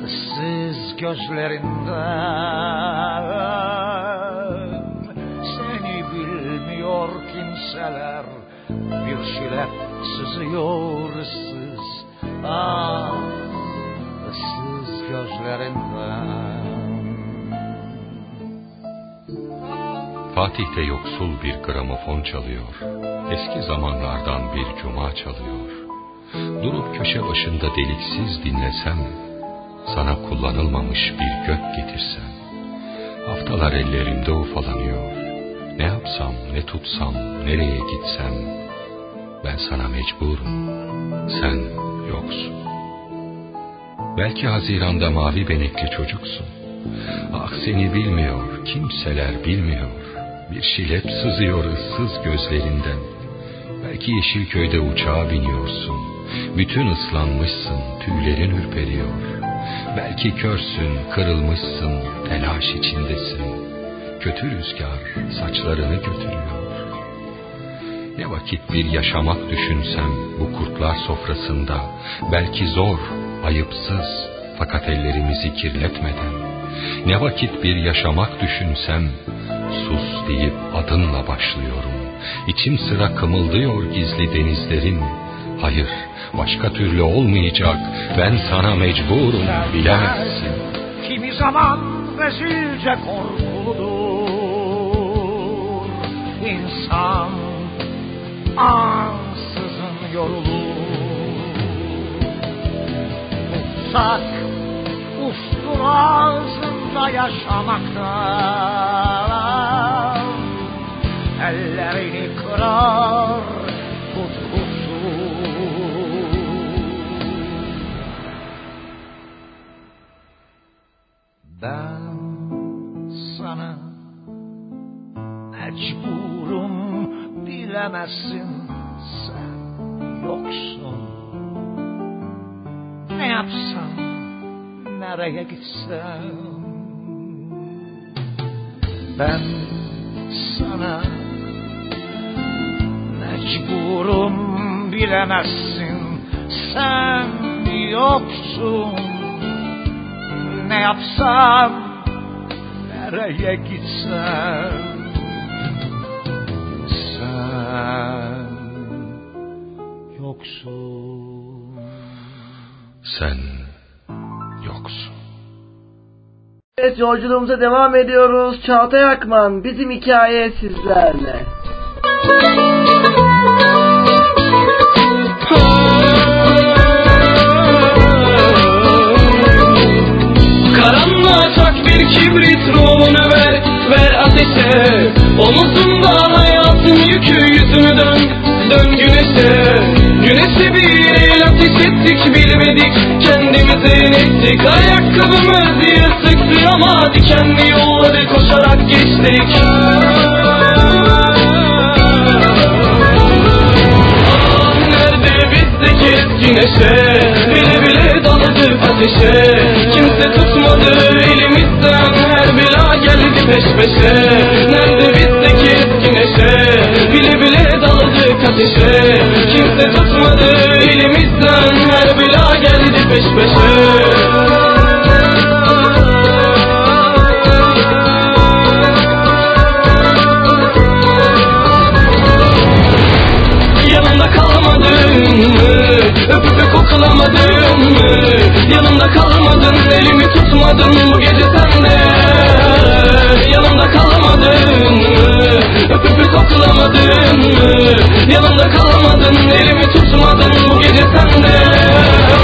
ıssız gözlerinden. Seni bilmiyor kimseler. Bir şilet sızıyor ıssız. Ah ıssız gözlerinden Fatih'te yoksul bir gramofon çalıyor. Eski zamanlardan bir cuma çalıyor. Durup köşe başında deliksiz dinlesem, sana kullanılmamış bir gök getirsem. Haftalar ellerimde ufalanıyor. Ne yapsam, ne tutsam, nereye gitsem, ben sana mecburum. Sen yoksun. Belki Haziran'da mavi benekli çocuksun. Ah seni bilmiyor, kimseler bilmiyor. Bir şilep sızıyor ıssız gözlerinden. Belki Yeşilköy'de uçağa biniyorsun. Bütün ıslanmışsın, tüylerin ürperiyor. Belki körsün, kırılmışsın, telaş içindesin. Kötü rüzgar saçlarını götürüyor. Ne vakit bir yaşamak düşünsem bu kurtlar sofrasında. Belki zor, ayıpsız, fakat ellerimizi kirletmeden. Ne vakit bir yaşamak düşünsem sus deyip adınla başlıyorum. İçim sıra kımıldıyor gizli denizlerin. Hayır, başka türlü olmayacak. Ben sana mecburum, bilemezsin. Kimi zaman rezilce korkuludur. İnsan ansızın yorulur. Tutsak ustur ağzında yaşamaktan ellerini kırar tutkusu. Ben sana mecburum bilemezsin sen yoksun. Ne yapsam, nereye gitsem ben sana mecburum bilemezsin. Sen yoksun. Ne yapsam nereye gitsem? Sen yoksun. Sen Evet yolculuğumuza devam ediyoruz. Çağatay Akman bizim hikaye sizlerle. Karanlığa bir kibrit ruhunu ver Ver ateşe Omuzunda hayatın yükü yüzünü dön Dön güneşe Güneşe bir el ateş ettik bilmedik Kendimize inettik Ayakkabımız yırtıktı ama Dikenli yolları koşarak geçtik. Ah nerede bizdeki eski neşe Bile bile daladık ateşe Kimse tutmadı elimizden. Her bela geldi peş peşe. Nerede bizdeki eski neşe Bile bile daladık ateşe Kimse tutmadı elimizden. Her bela geldi peş peşe koklamadın mı? Yanımda elimi tutmadın bu gece sende Yanımda kalmadın mı? Öpüp koklamadın mı? Yanımda kalmadın, elimi tutmadın bu gece sende Karanlığa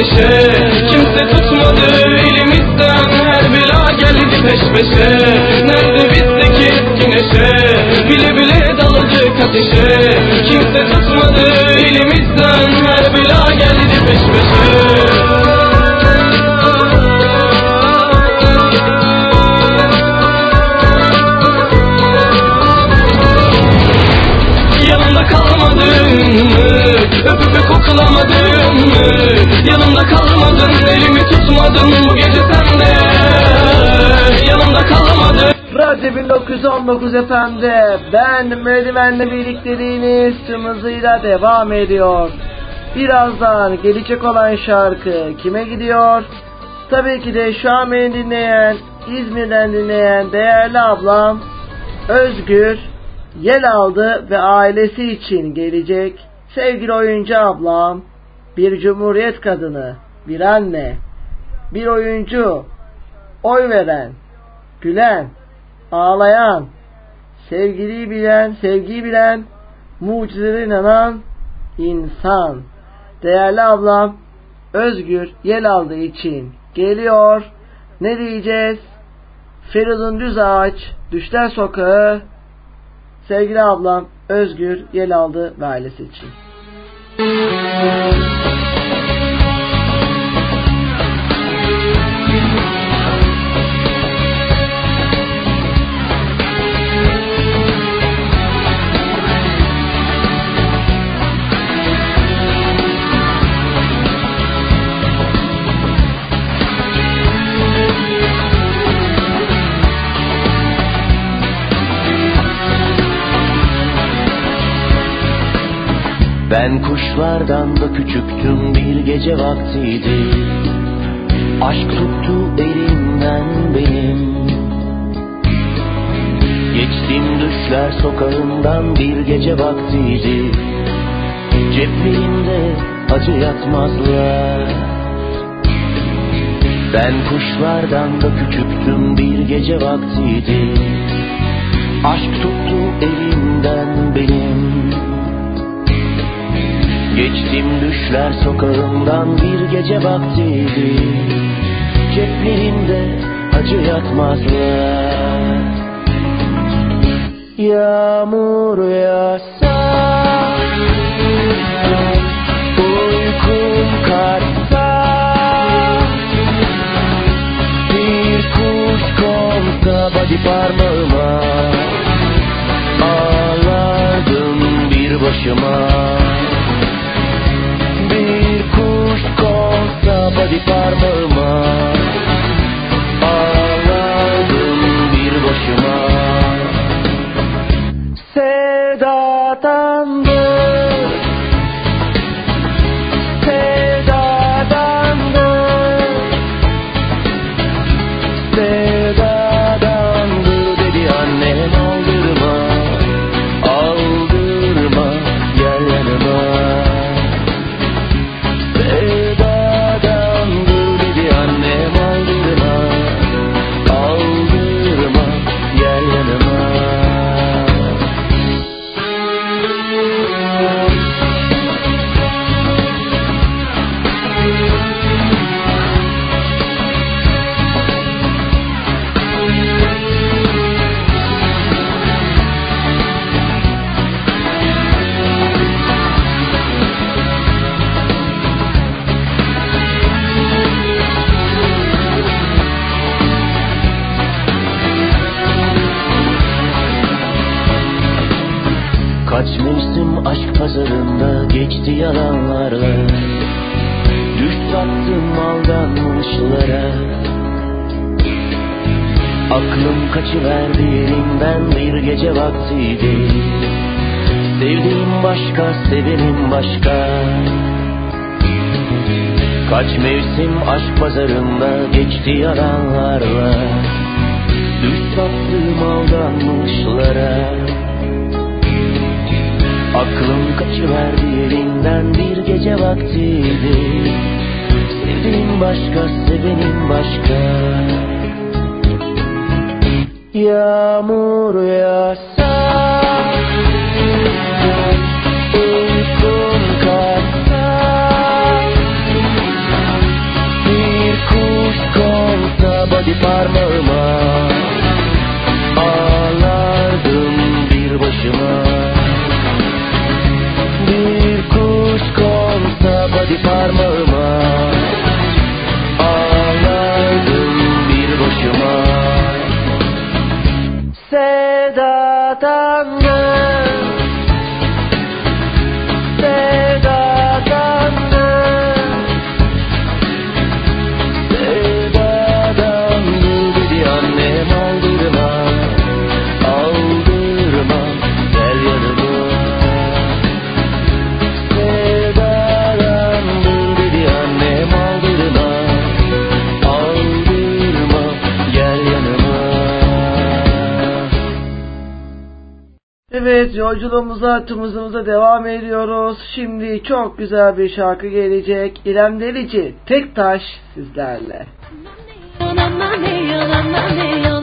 ateşe Kimse tutmadı elimizden. Her bela geldi peş peşe Radyo 1919 FM'de ben merdivenle birlikteliğiniz tüm hızıyla devam ediyor. Birazdan gelecek olan şarkı kime gidiyor? Tabii ki de şu an beni dinleyen, İzmir'den dinleyen değerli ablam Özgür Yel aldı ve ailesi için gelecek sevgili oyuncu ablam, bir cumhuriyet kadını, bir anne, bir oyuncu, oy veren, gülen, ağlayan, sevgiliyi bilen, sevgiyi bilen, mucizelere inanan insan. Değerli ablam Özgür yel aldığı için geliyor. Ne diyeceğiz? Feridun Düz Ağaç, Düşler Sokağı, sevgili ablam Özgür yel aldı ve ailesi için. Ben kuşlardan da küçüktüm bir gece vaktiydi. Aşk tuttu elimden benim. Geçtim düşler sokağından bir gece vaktiydi. Ceplerimde acı yatmazlar. Ben kuşlardan da küçüktüm bir gece vaktiydi. Aşk tuttu elimden benim Geçtim düşler sokağından bir gece vaktiydi. Ceplerimde acı yatmazlar. Yağmur yağsa Uykum kaçsa Bir kuş konsa body parmağıma Ağlardım bir başıma konsa body parmağıma aldanmışlara Aklım kaçıverdi elimden bir gece vaktiydi. Sevdiğim başka, sevenim başka. Kaç mevsim aşk pazarında geçti yalanlarla. Düş sattım aldanmışlara. Aklım kaçıverdi elinden bir gece vaktiydi Sevdiğim başka, sevenim başka. Yağmur yağsa Uykum kaçsa Bir kuş konsa body parmağıma Ağlardım bir başıma. Bir kuş konsa body parmağıma Evet yolculuğumuza tımızımıza devam ediyoruz. Şimdi çok güzel bir şarkı gelecek. İrem Delici Tek Taş sizlerle. Yıldızlar yanında sönüyor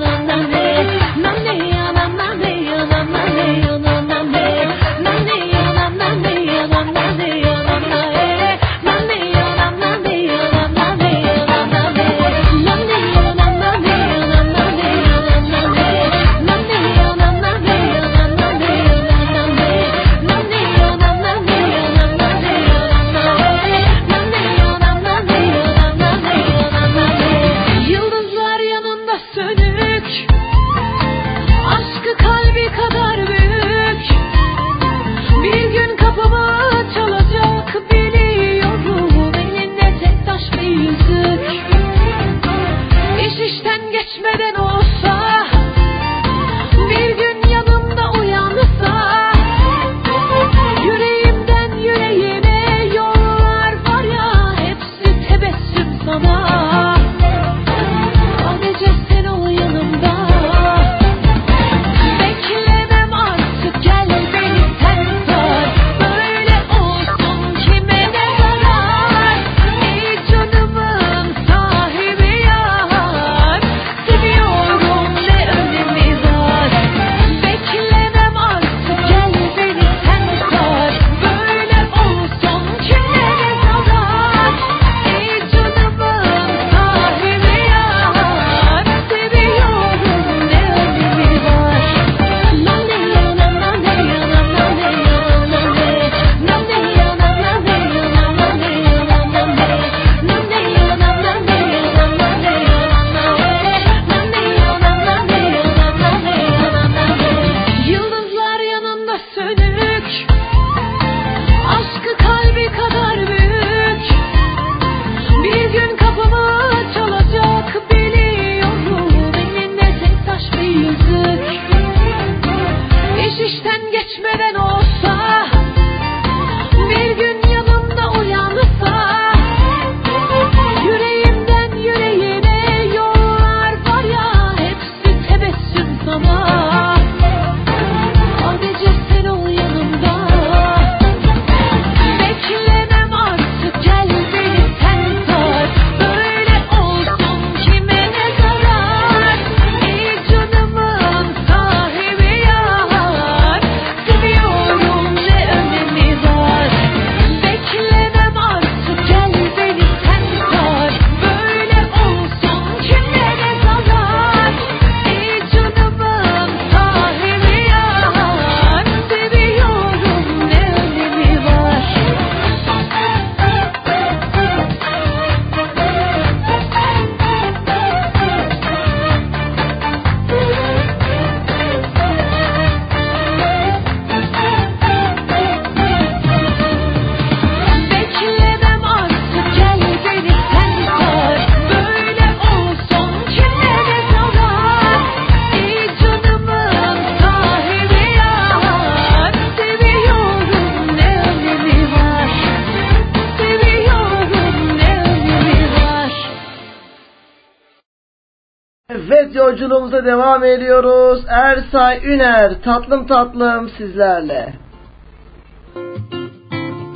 yolculuğumuza devam ediyoruz. Ersay Üner tatlım tatlım sizlerle.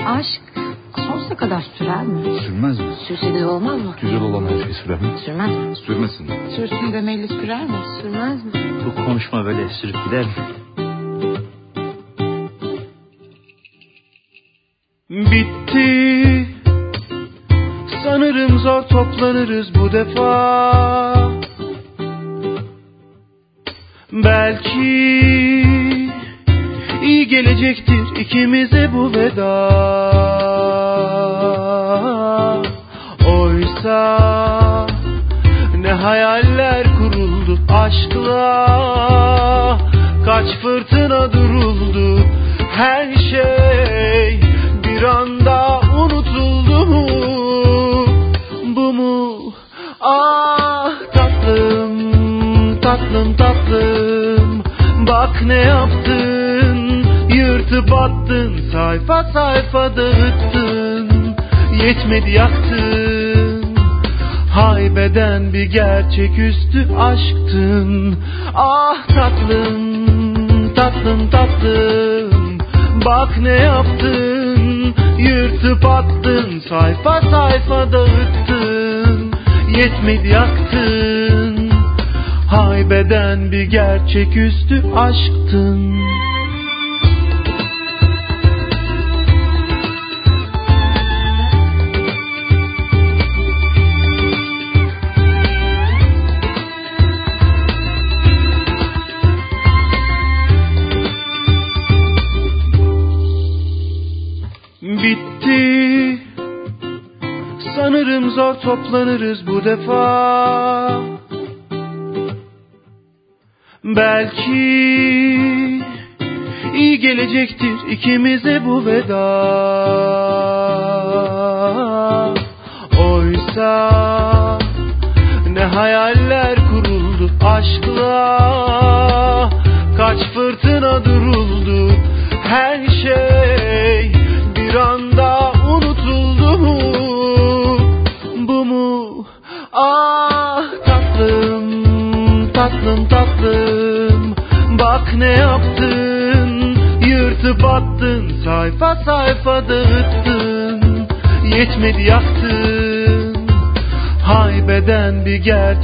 Aşk sonsuza kadar sürer mi? Sürmez mi? Sürse de olmaz mı? Güzel olan her şey sürer mi? Sürmez mi? Sürmesin. Sürsün demeli sürer mi? Sürmez mi? Bu konuşma böyle sürüp gider mi? Bitti Sanırım zor toplanırız bu defa gerçeküstü aşktın. Ah tatlım, tatlım tatlım. Bak ne yaptın. Yırtıp attın Sayfa sayfa dağıttın. Yetmedi yaktın. Haybeden bir gerçeküstü aşktın toplanırız bu defa. Belki iyi gelecektir ikimize bu veda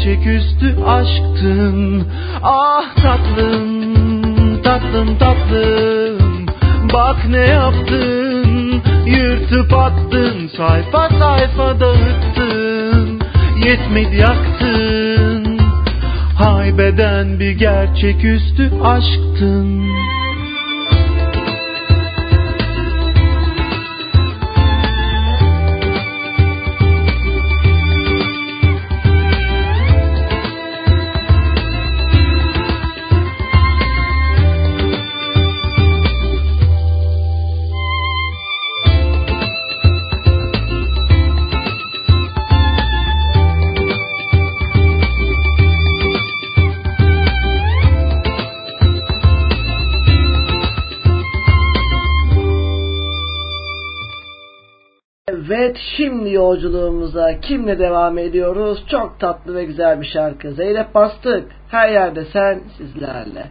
gerçeküstü aşktın. Ah tatlım, tatlım tatlım. Bak ne yaptın. Yırtıp attın Sayfa sayfa dağıttın. Yetmedi yaktın. Haybeden bir gerçeküstü aşktın kimle devam ediyoruz? Çok tatlı ve güzel bir şarkı. Zeynep Bastık. Her yerde sen sizlerle.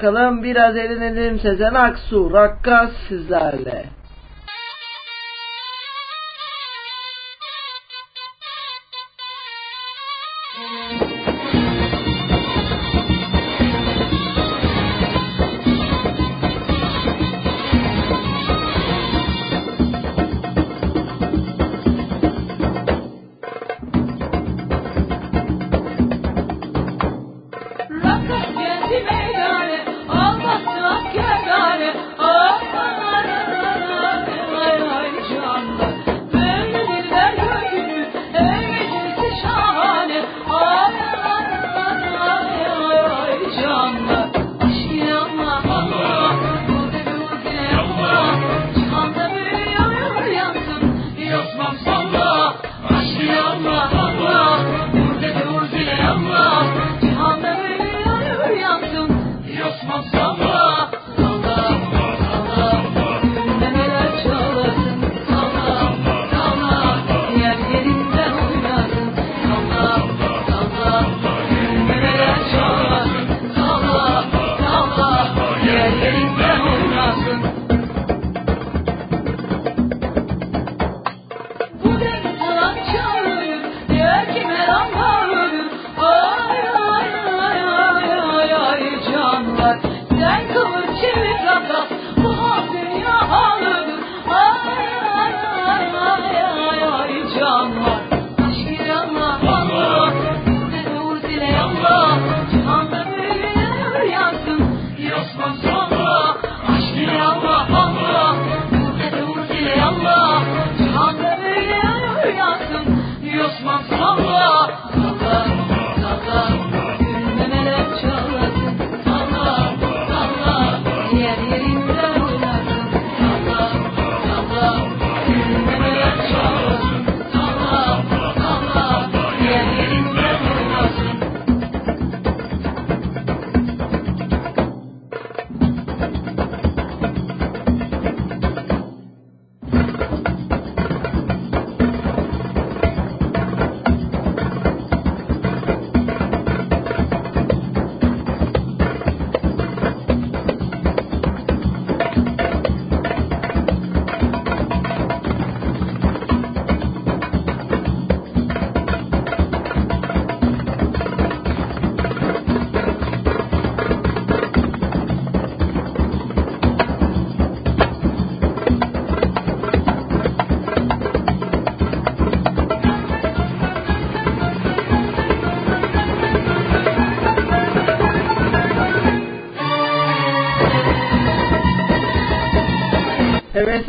bakalım biraz eğlenelim Sezen Aksu Rakkas sizlerle.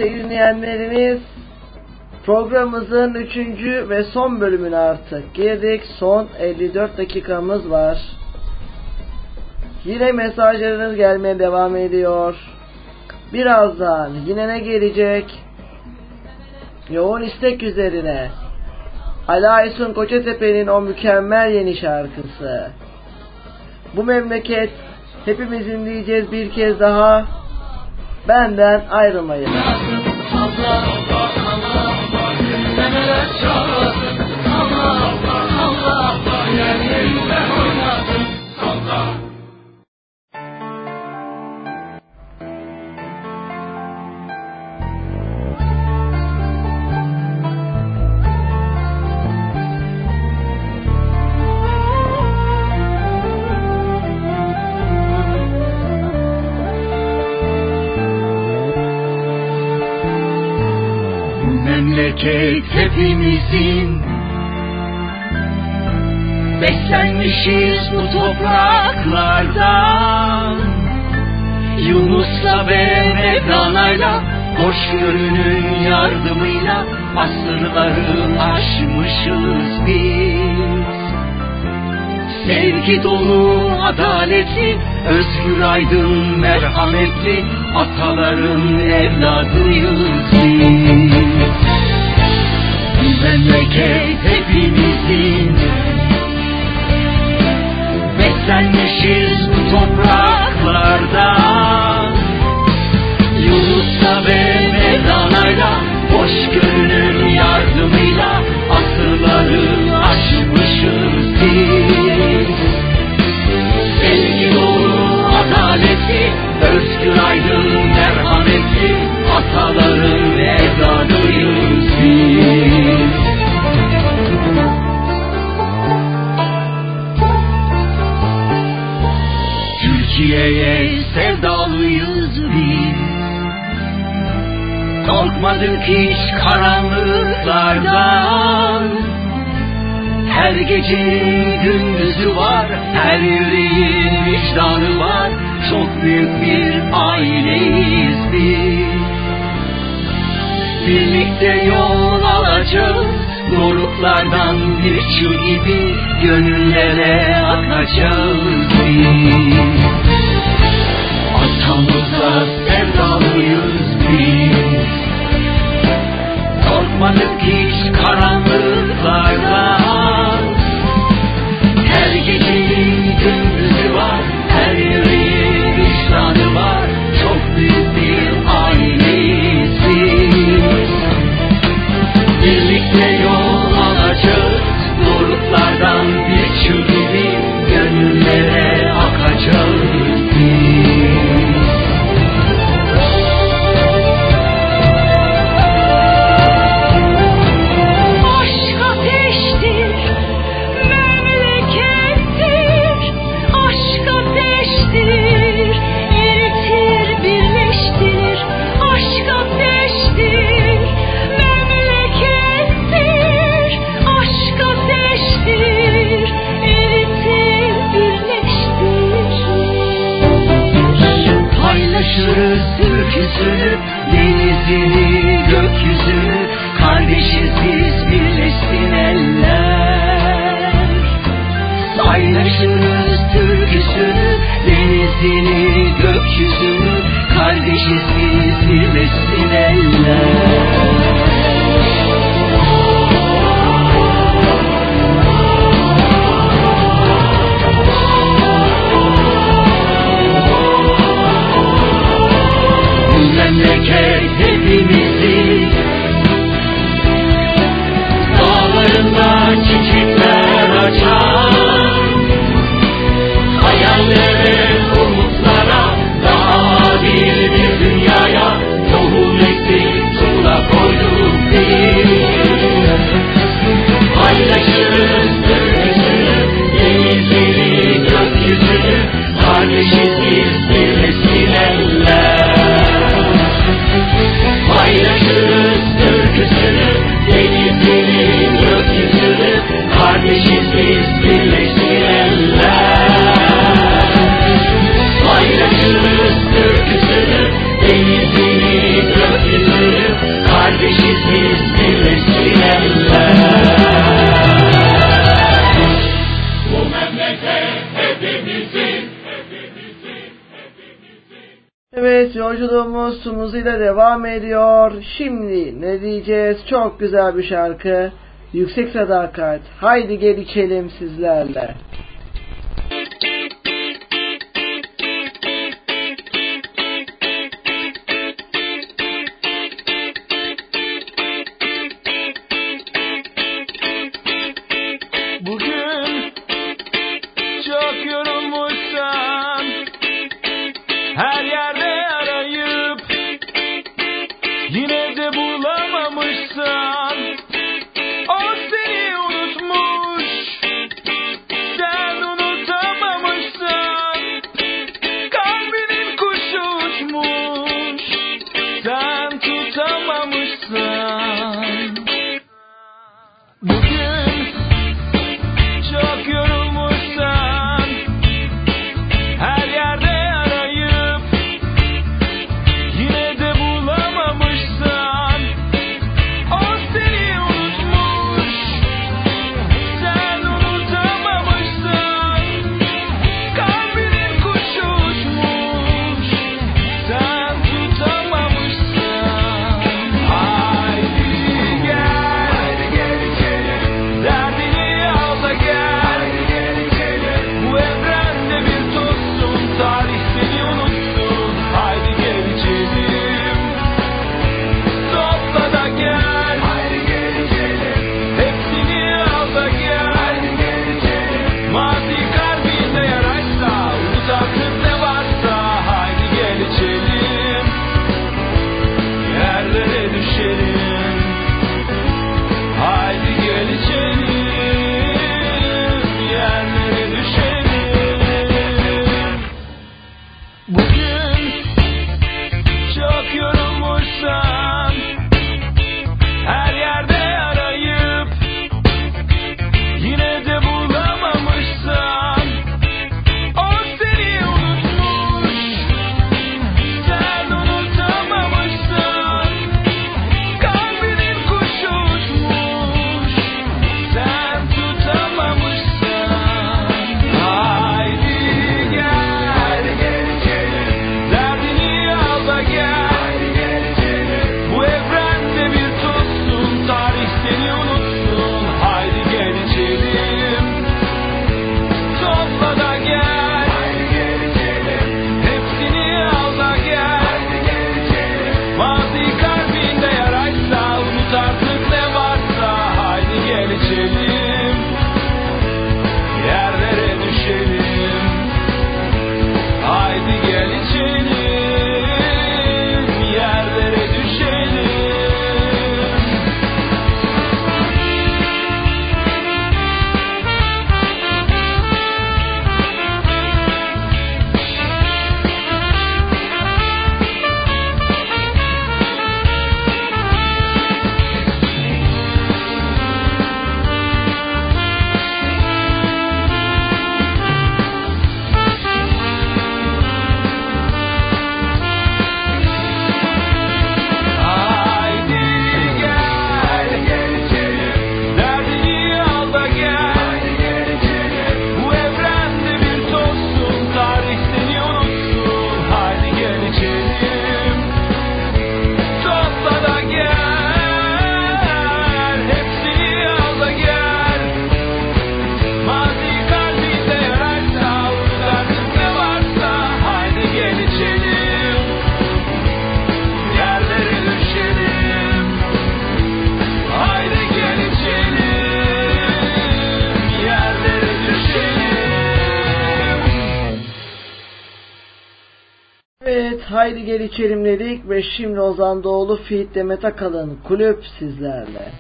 sevgili dinleyenlerimiz programımızın 3. ve son bölümüne artık girdik. Son 54 dakikamız var. Yine mesajlarınız gelmeye devam ediyor. Birazdan yine ne gelecek? Yoğun istek üzerine Ala Esun o mükemmel yeni şarkısı. Bu memleket hepimizin diyeceğiz bir kez daha benden ayrılmayın. hepimizin. Beslenmişiz bu topraklardan. Yunus'la ve Mevlana'yla Hoşgörünün yardımıyla Asırları aşmışız biz. Sevgi dolu, adaletli, özgür aydın, merhametli Ataların evladıyız biz. Memleket hepimizin. Beslenmişiz bu topraklarda. Yunus'la ve Mevlana'yla Hoşgörünün yardımıyla Asırları aşmışız biz. Sevgi dolu adaleti Özgür aydın merhameti Ataların evladıyız biz Türkiye'ye sevdalıyız biz. Korkmadık hiç karanlıklardan. Her gecenin gündüzü var Her yüreğin vicdanı var. Çok büyük bir aileyiz biz. Birlikte yol alacağız Doruklardan bir çığ gibi Gönüllere akacağız biz Atamıza sevdalıyız biz. Korkmadık hiç karanlıklardan ile devam ediyor. Şimdi ne diyeceğiz? Çok güzel bir şarkı. Yüksek Sadakat. Haydi gel içelim sizlerle. Sevgili Kerimlerik ve şimdi Ozan Doğulu Feed Demet Akalın kulüp sizlerle.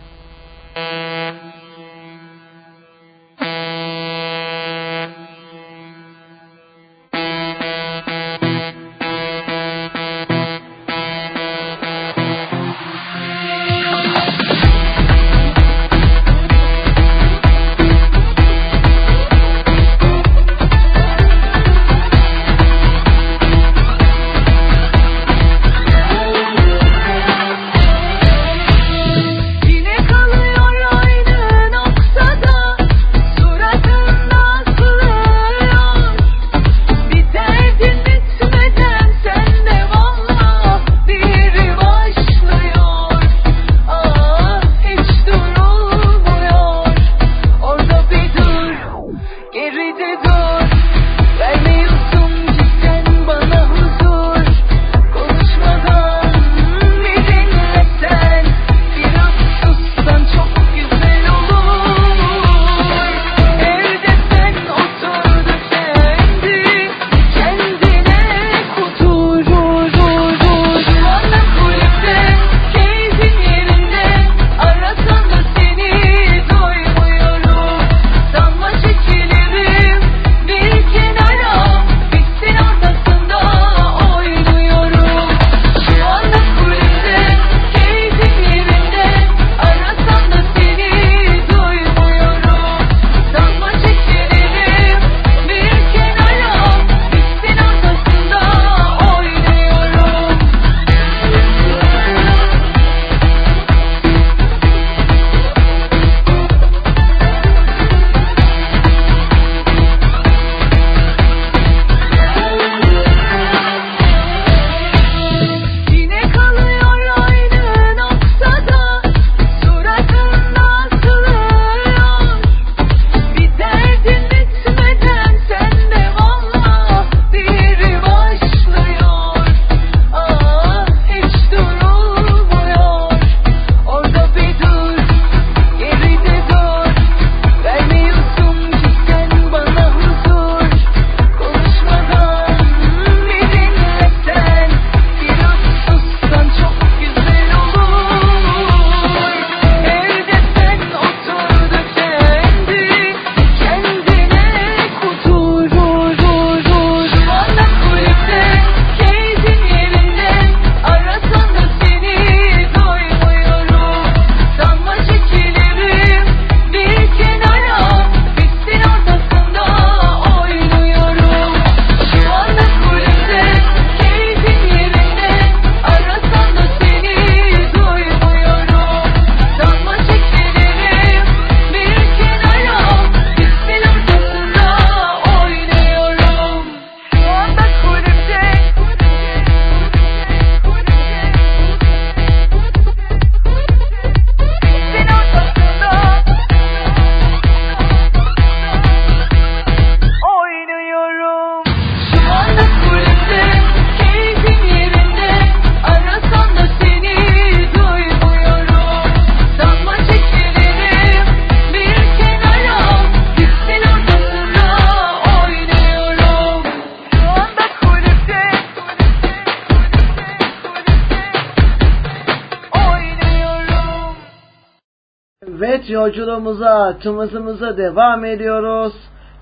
yolumuza, tımızımıza devam ediyoruz.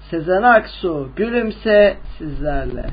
Sezen Aksu gülümse sizlerle.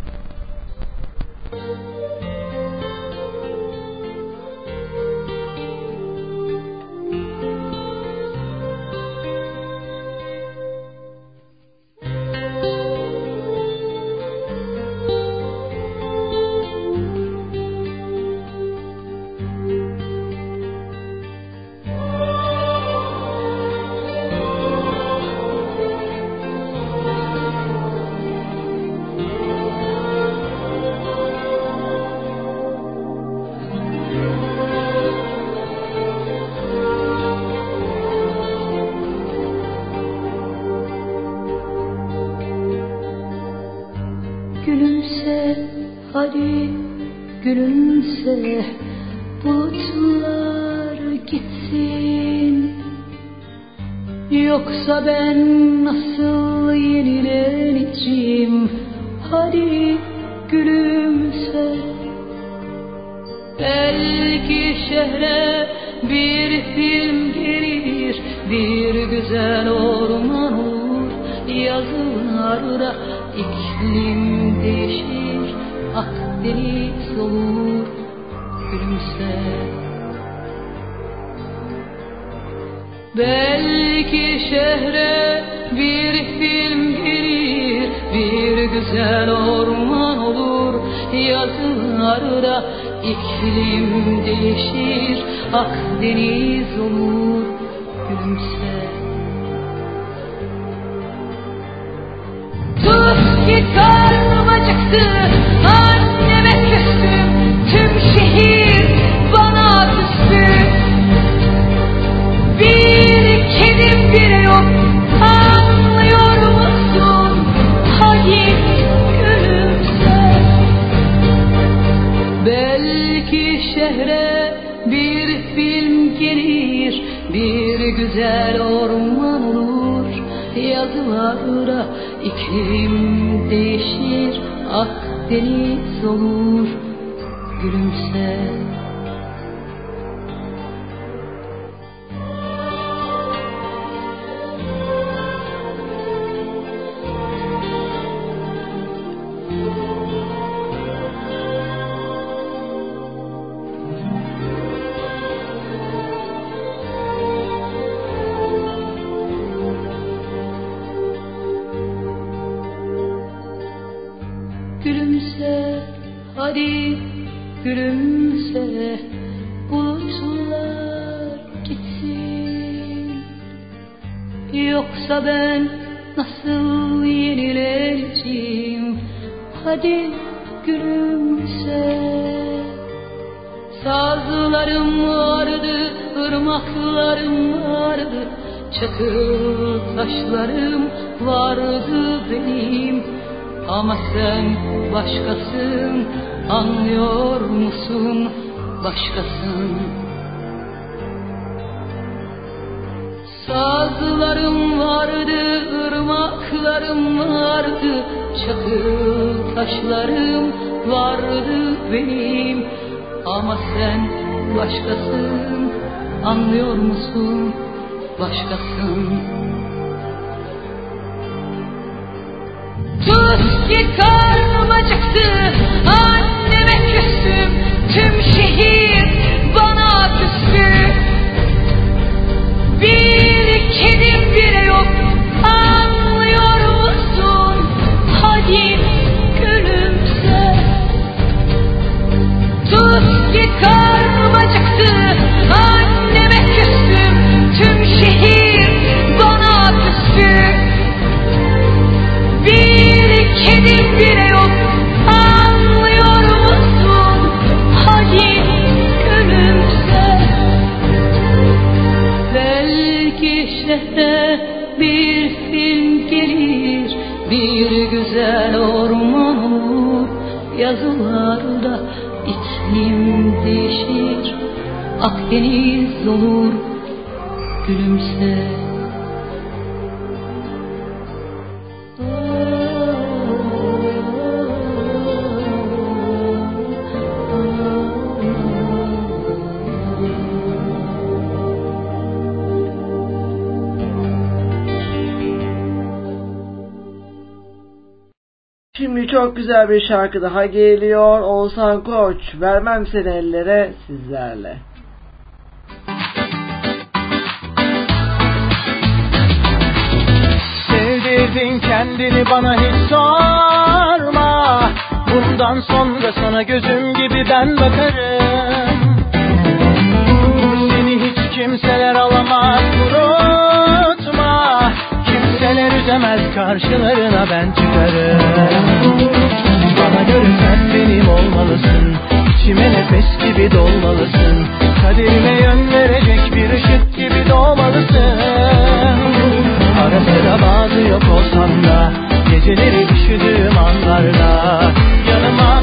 bir şarkı daha geliyor. Oğuzhan Koç, vermem seni ellere sizlerle. Sevdirdin kendini bana hiç sorma Bundan sonra sana gözüm gibi ben bakarım Seni hiç kimseler alamaz gurur Geçemez karşılarına ben çıkarım. Bana görünsen benim olmalısın İçime nefes gibi dolmalısın. Kaderime yön verecek bir ışık gibi doğmalısın. Ara sıra bazı yok olsam da Geceleri üşüdüğüm anlarda Yanıma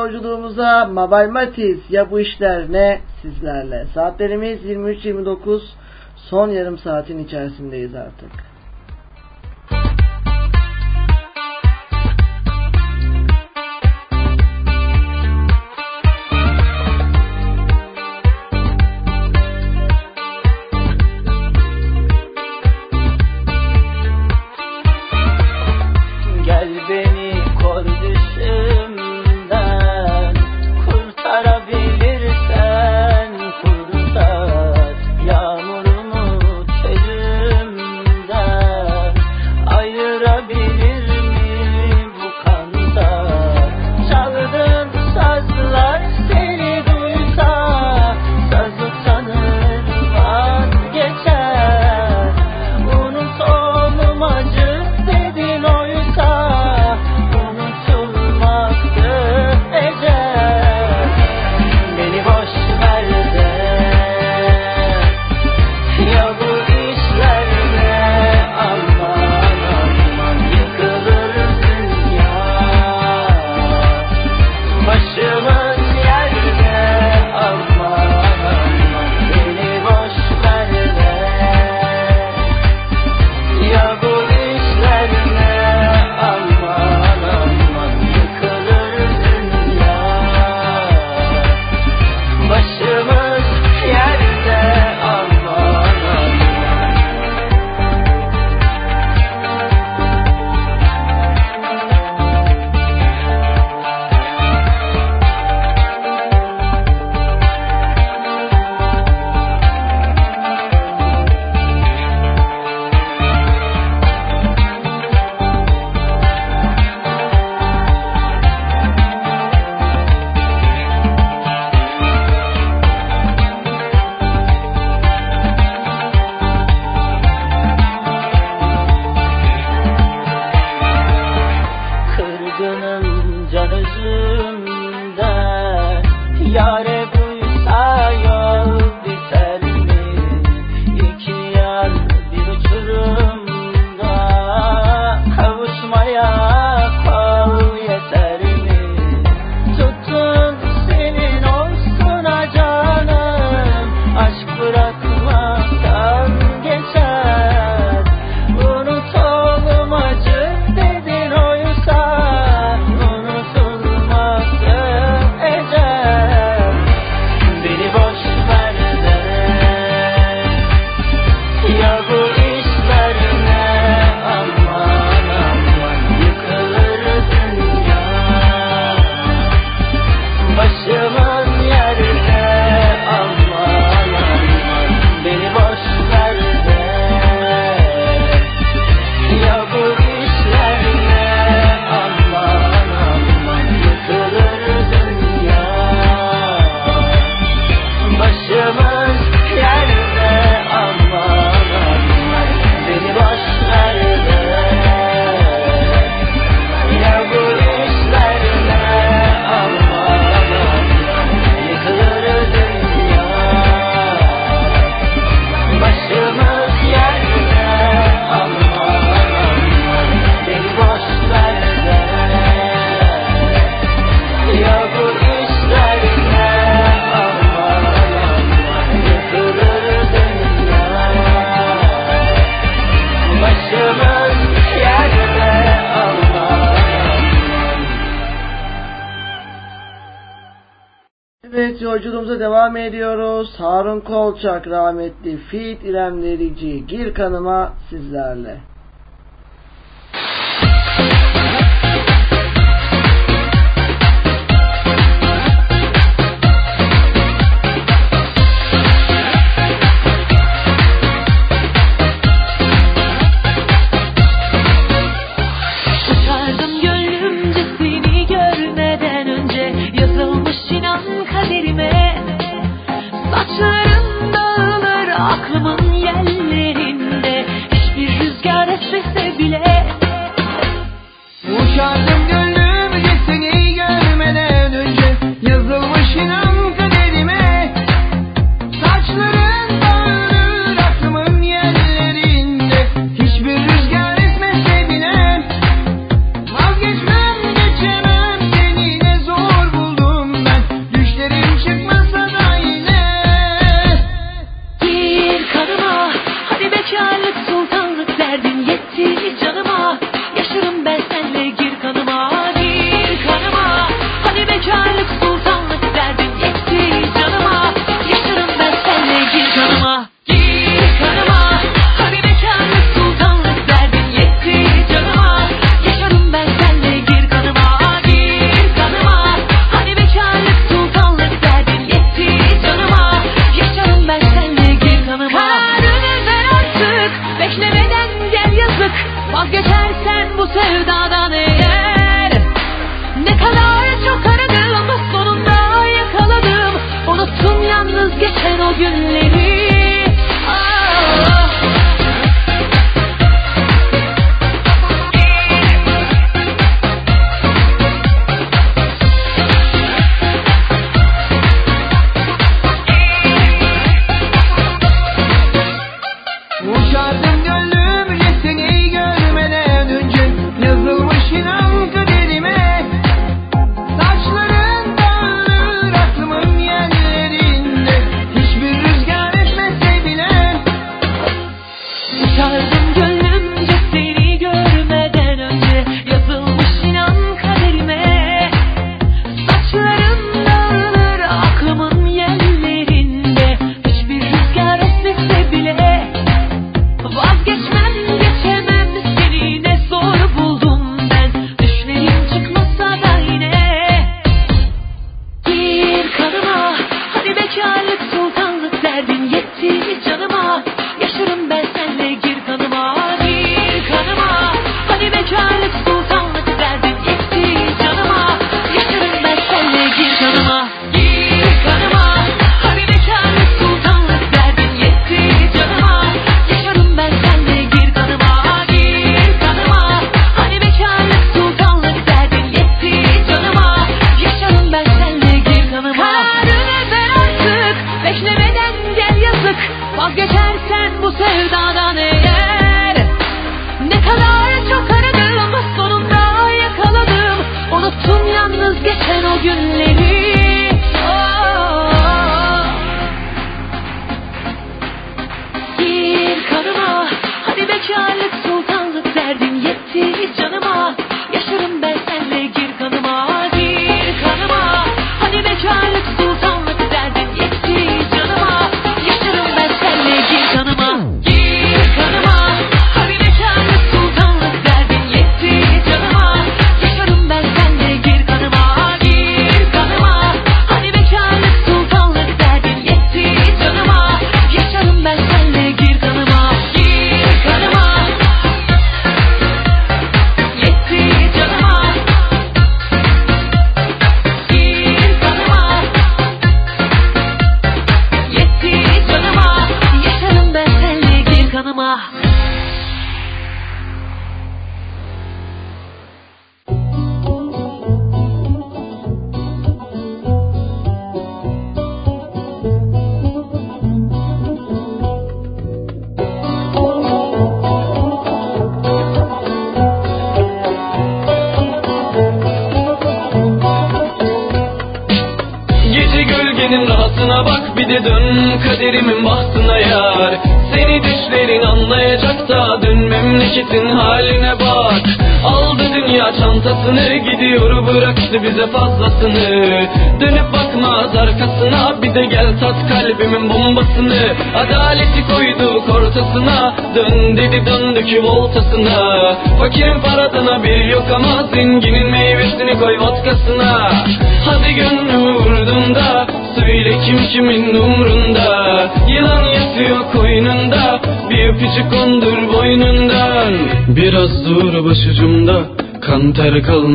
yolculuğumuza Mabay Matiz ya bu işler ne sizlerle. Saatlerimiz 23-29 son yarım saatin içerisindeyiz artık. Harun Kolçak rahmetli Fit İrem Derici Gir Kanıma sizlerle.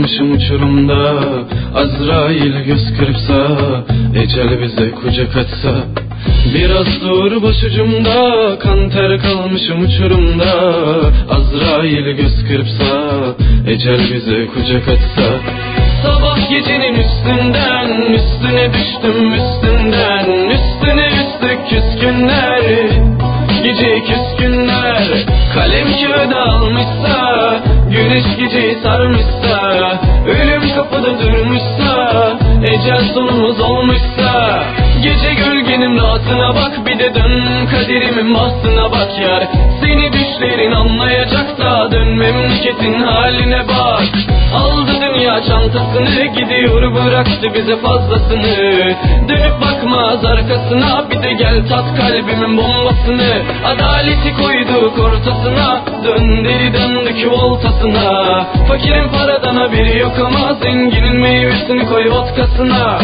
Kalmışım uçurumda Azrail göz kırpsa Ecel bize kucak açsa. Biraz dur başucumda Kan ter kalmışım uçurumda. Azrail göz kırpsa Ecel bize kucak açsa. Sabah gecenin üstünden Üstüne düştüm üstünden. Üstüne üstlük küskünler Gece küskünler. Kalem kağıda almışsa Güneş geceyi sarmışsa Ölüm kapıda durmuşsa Ecel sonumuz olmuşsa Gece gölgenin rahatına bak Bir de dön kaderimin bahtına bak yar. Seni düşlerin anlayacak da Dön memleketin haline bak. Aldı dünya çantasını Gidiyor bıraktı bize fazlasını. Dönüp bakmaz arkasına Bir de gel tat kalbimin bombasını. Adaleti koyduk ortasına Dön deri döndük voltasına. Fakirin paradan haberi yok ama Zenginin meyvesini koy vodkasına.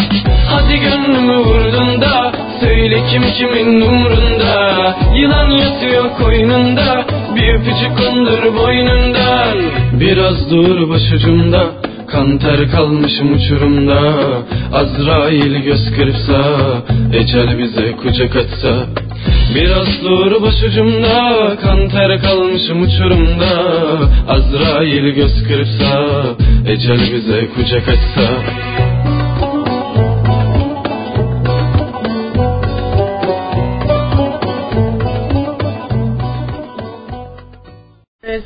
Hadi gönlümü vurdun da Söyle kim kimin umrunda. Yılan yatıyor koynunda Bir öpücük kondur boynundan. Biraz dur başucumda. Kan ter kalmışım uçurumda. Azrail göz kırpsa Ecel bize kucak açsa Biraz dur başucumda. Kan ter kalmışım uçurumda. Azrail göz kırpsa Ecel bize kucak açsa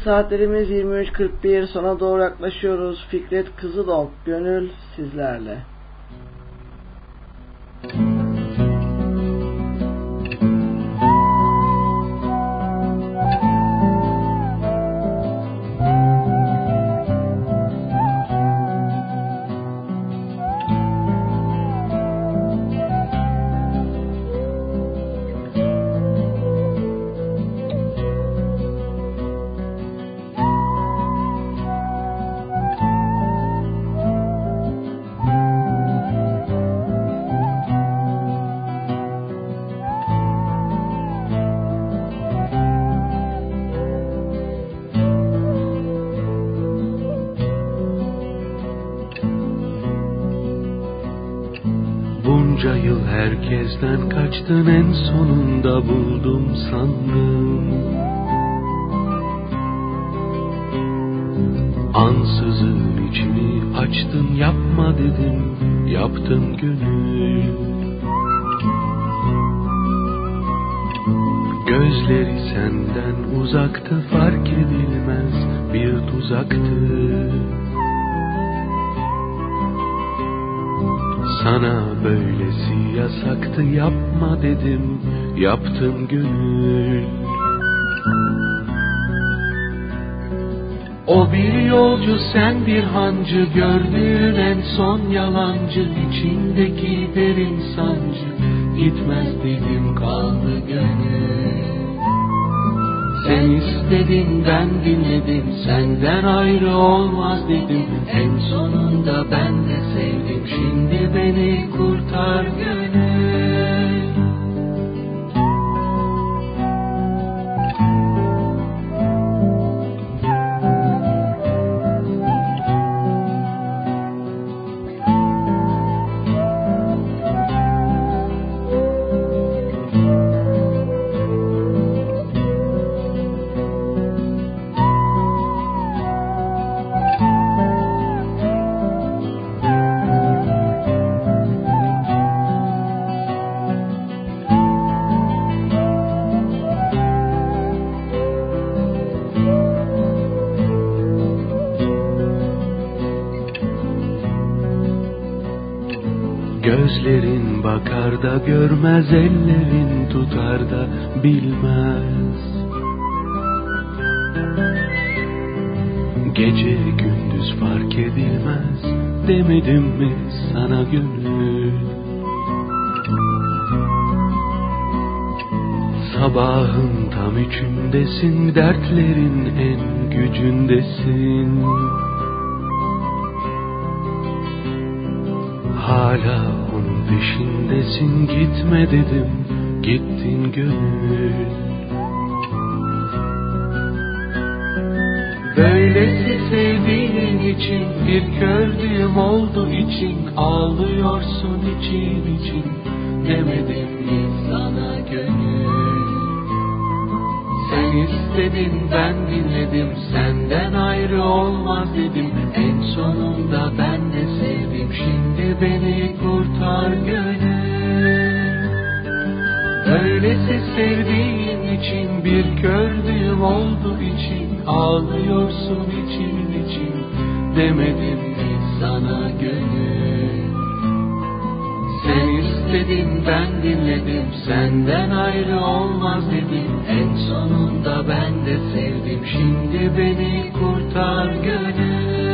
saatlerimiz 23.41 sona doğru yaklaşıyoruz. Fikret Kızılok, Gönül sizlerle. Bunca kaçtın en sonunda buldum sandım. Ansızın içimi açtın yapma dedim yaptın gönül Gözleri senden uzaktı fark edilmez bir tuzaktı Sana böylesi yasaktı yapma dedim yaptın gönül. O bir yolcu sen bir hancı gördüğün en son yalancı içindeki derin sancı gitmez dedim kaldı gönül Sen istedin ben dinledim. Senden ayrı olmaz dedim. En sonunda ben de sevdim. Şimdi beni kurtar gönül görmez ellerin tutar da bilmez. Gece gündüz fark edilmez demedim mi sana gönül? Sabahın tam üçündesin dertlerin peşindesin gitme dedim. Gittin gönül. Böylesi sevdiğin için bir kördüğüm oldu için. Ağlıyorsun için için sonunda ben de sevdim. Şimdi beni kurtar gönül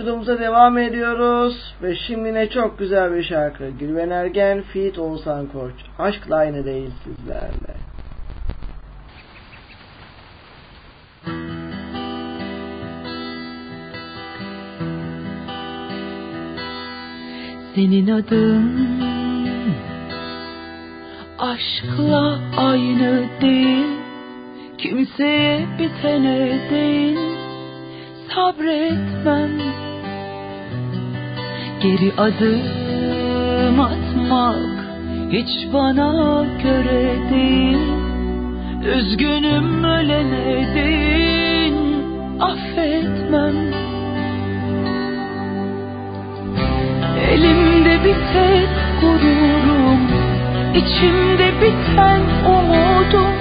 yolculuğumuza devam ediyoruz ve şimdi ne çok güzel bir şarkı. Gülben Ergen, Feat Oğuzhan Koç. Aşkla aynı değil sizlerle. Senin adın aşkla aynı değil Kimseye bitene değil Sabretmem Geri adım atmak Hiç bana göre değil. Üzgünüm ölene değil Affetmem. Elimde bir tek gururum içimde biten umudum.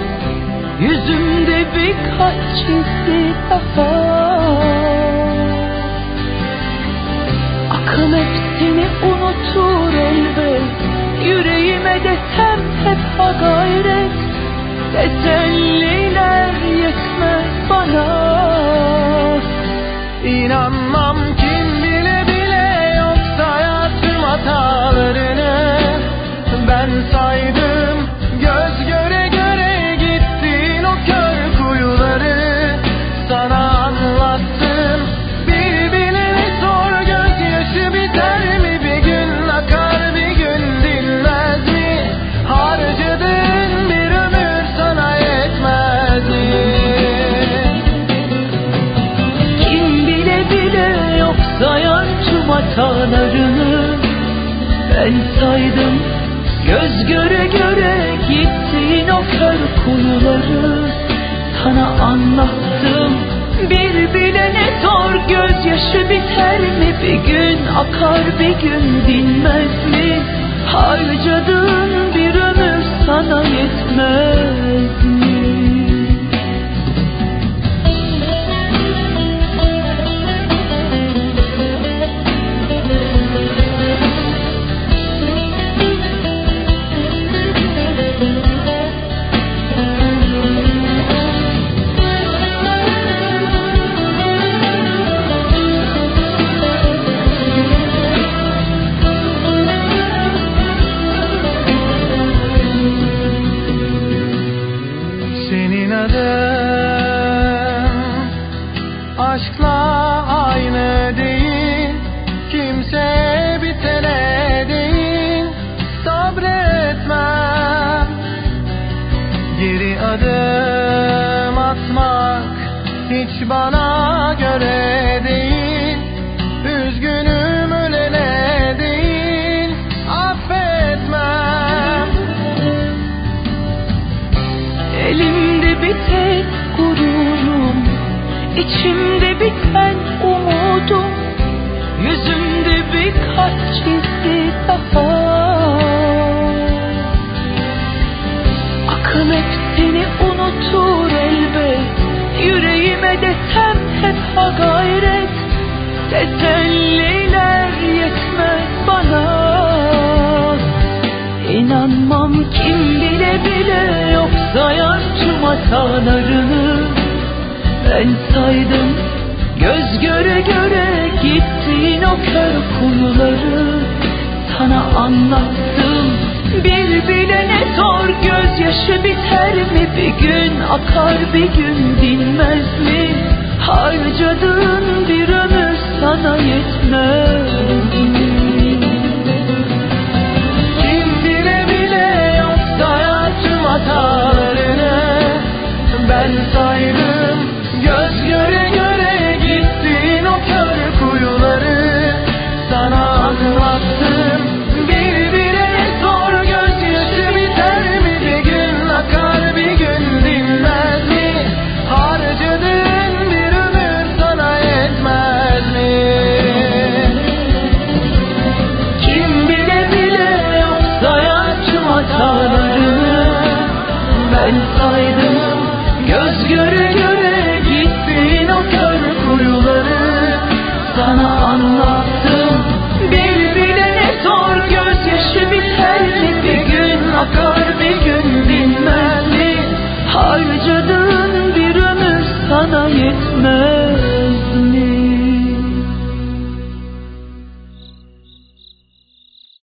Yüzümde birkaç çizgi daha Akıl hepsini unutur elbet. Yüreğime desem hep ha gayret. Teselliler yetmez bana. İnanmam kim bile bile yoksa hayatım hatalarını Ben saydım gözyaşı biter mi? Bir gün akar bir gün dinmez mi? Harcadığın bir ömür sana yetmez içimde biten umudum Yüzümde birkaç çizgi daha. Akıl hep seni unutur elbet Yüreğime desem hep ha gayret. Teselliler yetmez bana. İnanmam kim bile bile yok sayar tüm hatalarını Ben saydım göz göre göre gittiğin o kör kuyuları Sana anlattım bir bilene zor gözyaşı biter mi? Bir gün akar bir gün dinmez mi? Harcadığın bir ömür sana yetmez Kim bile bile yok sayar tüm hatalarını Ben saydım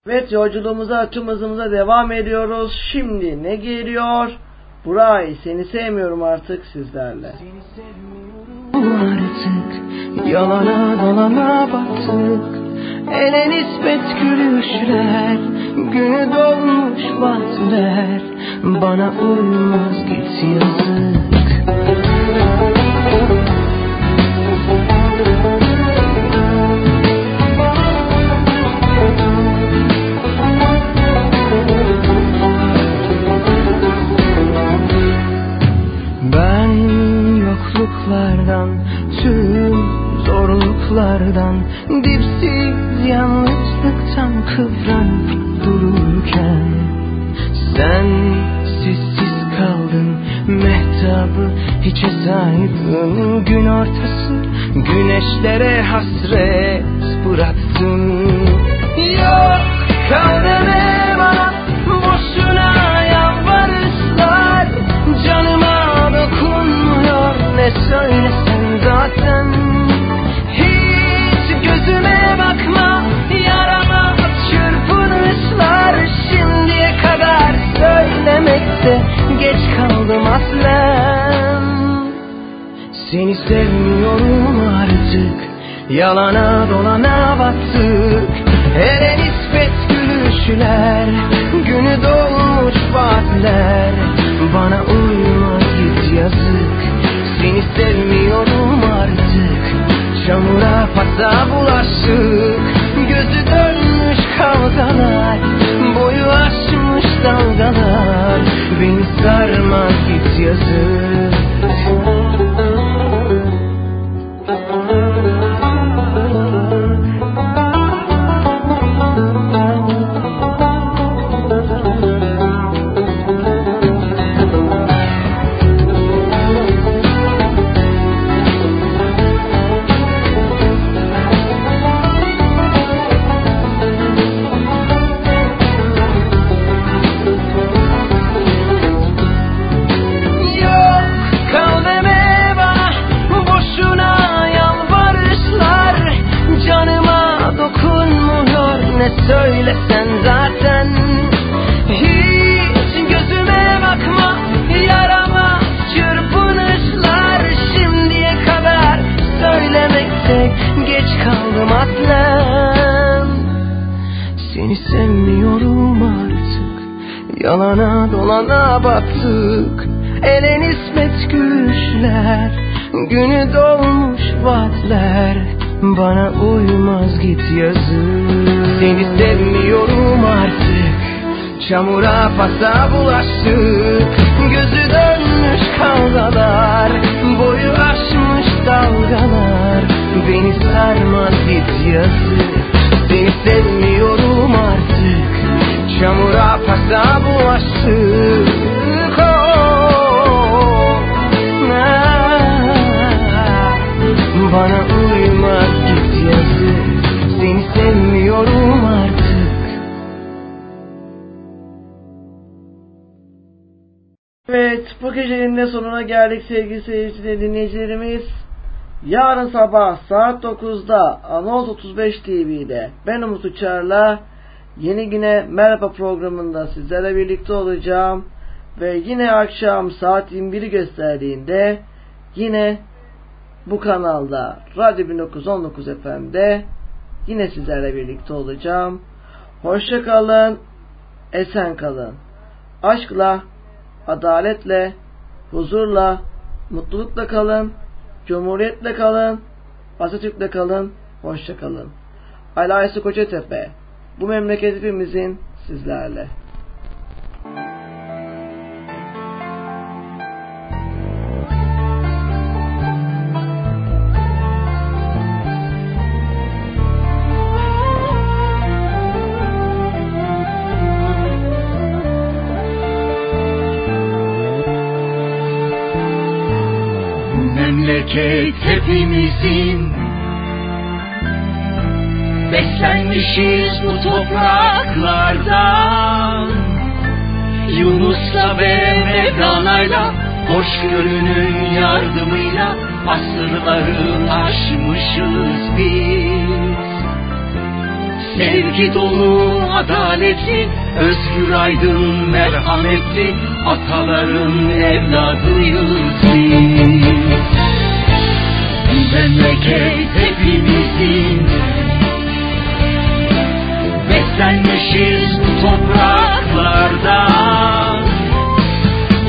Evet yolculuğumuza tüm hızımıza devam ediyoruz. Şimdi ne geliyor? Buray seni sevmiyorum artık sizlerle. artık Yalana dolana battık Ele nispet gülüşler Günü dolmuş vaatler Bana uymaz git yazık zorluklardan, dipsiz yalnızlıktan kıvranıp dururken sen sessiz kaldın, mehtabı hiçe saydın gün ortası güneşlere hasret bıraktın. Aslen Seni sevmiyorum artık. Yalana dolana battık. Hele nispet gülüşler Günü dolmuş vaatler. Bana uymaz git yazık. Seni sevmiyorum artık. Çamura pasa bulaştık. Gözü dönmüş kavgalar bile Beni sarmaz git yazık Çamura pasa bulaştık. Gözü dönmüş kavgalar Boyu aşmış dalgalar. Beni sarmaz git yazık bu gecenin de sonuna geldik sevgili seyirciler, dinleyicilerimiz. Yarın sabah saat 9'da Anons 35 TV'de ben Umut Uçar'la yeni güne merhaba programında sizlerle birlikte olacağım. Ve yine akşam saat 21'i gösterdiğinde yine bu kanalda Radyo 1919 FM'de yine sizlerle birlikte olacağım. Hoşça kalın, esen kalın. Aşkla, adaletle, huzurla, mutlulukla kalın. Cumhuriyetle kalın. Atatürk'le kalın. Hoşça kalın. Ali Aysu Koçatepe. Bu memleket hepimizin sizlerle. Memleket hepimizin. Beslenmişiz bu topraklardan Yunus'la ve Mevlana'yla Hoşgörünün yardımıyla Asırları aşmışız biz. Sevgi dolu, adaletli, özgür aydın, merhametli Ataların evladıyız biz Memleket hepimizin. Beslenmişiz bu topraklardan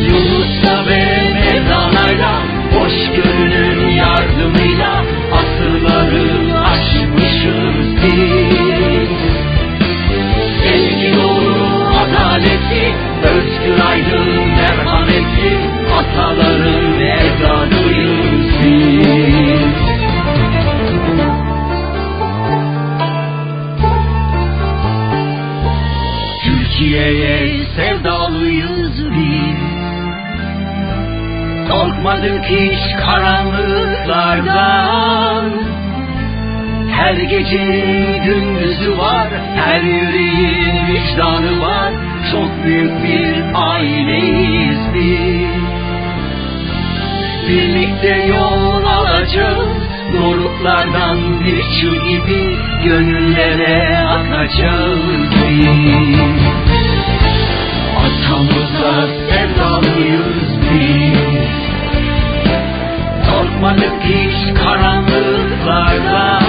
Yunus'la ve Mevlana'yla Hoşgörünün yardımıyla Asırları aşmışız biz. Sevgi dolu, adaletli Özgür aydın, merhametli Ataların Korkmadık hiç karanlıklardan. Her gecenin gündüzü var Her yüreğin vicdanı var. Çok büyük bir aileyiz biz. Birlikte yol alacağız Doruklardan bir çığ gibi Gönüllere akacağız biz. Atamıza sevdalıyız biz Korkmadık hiç karanlıklardan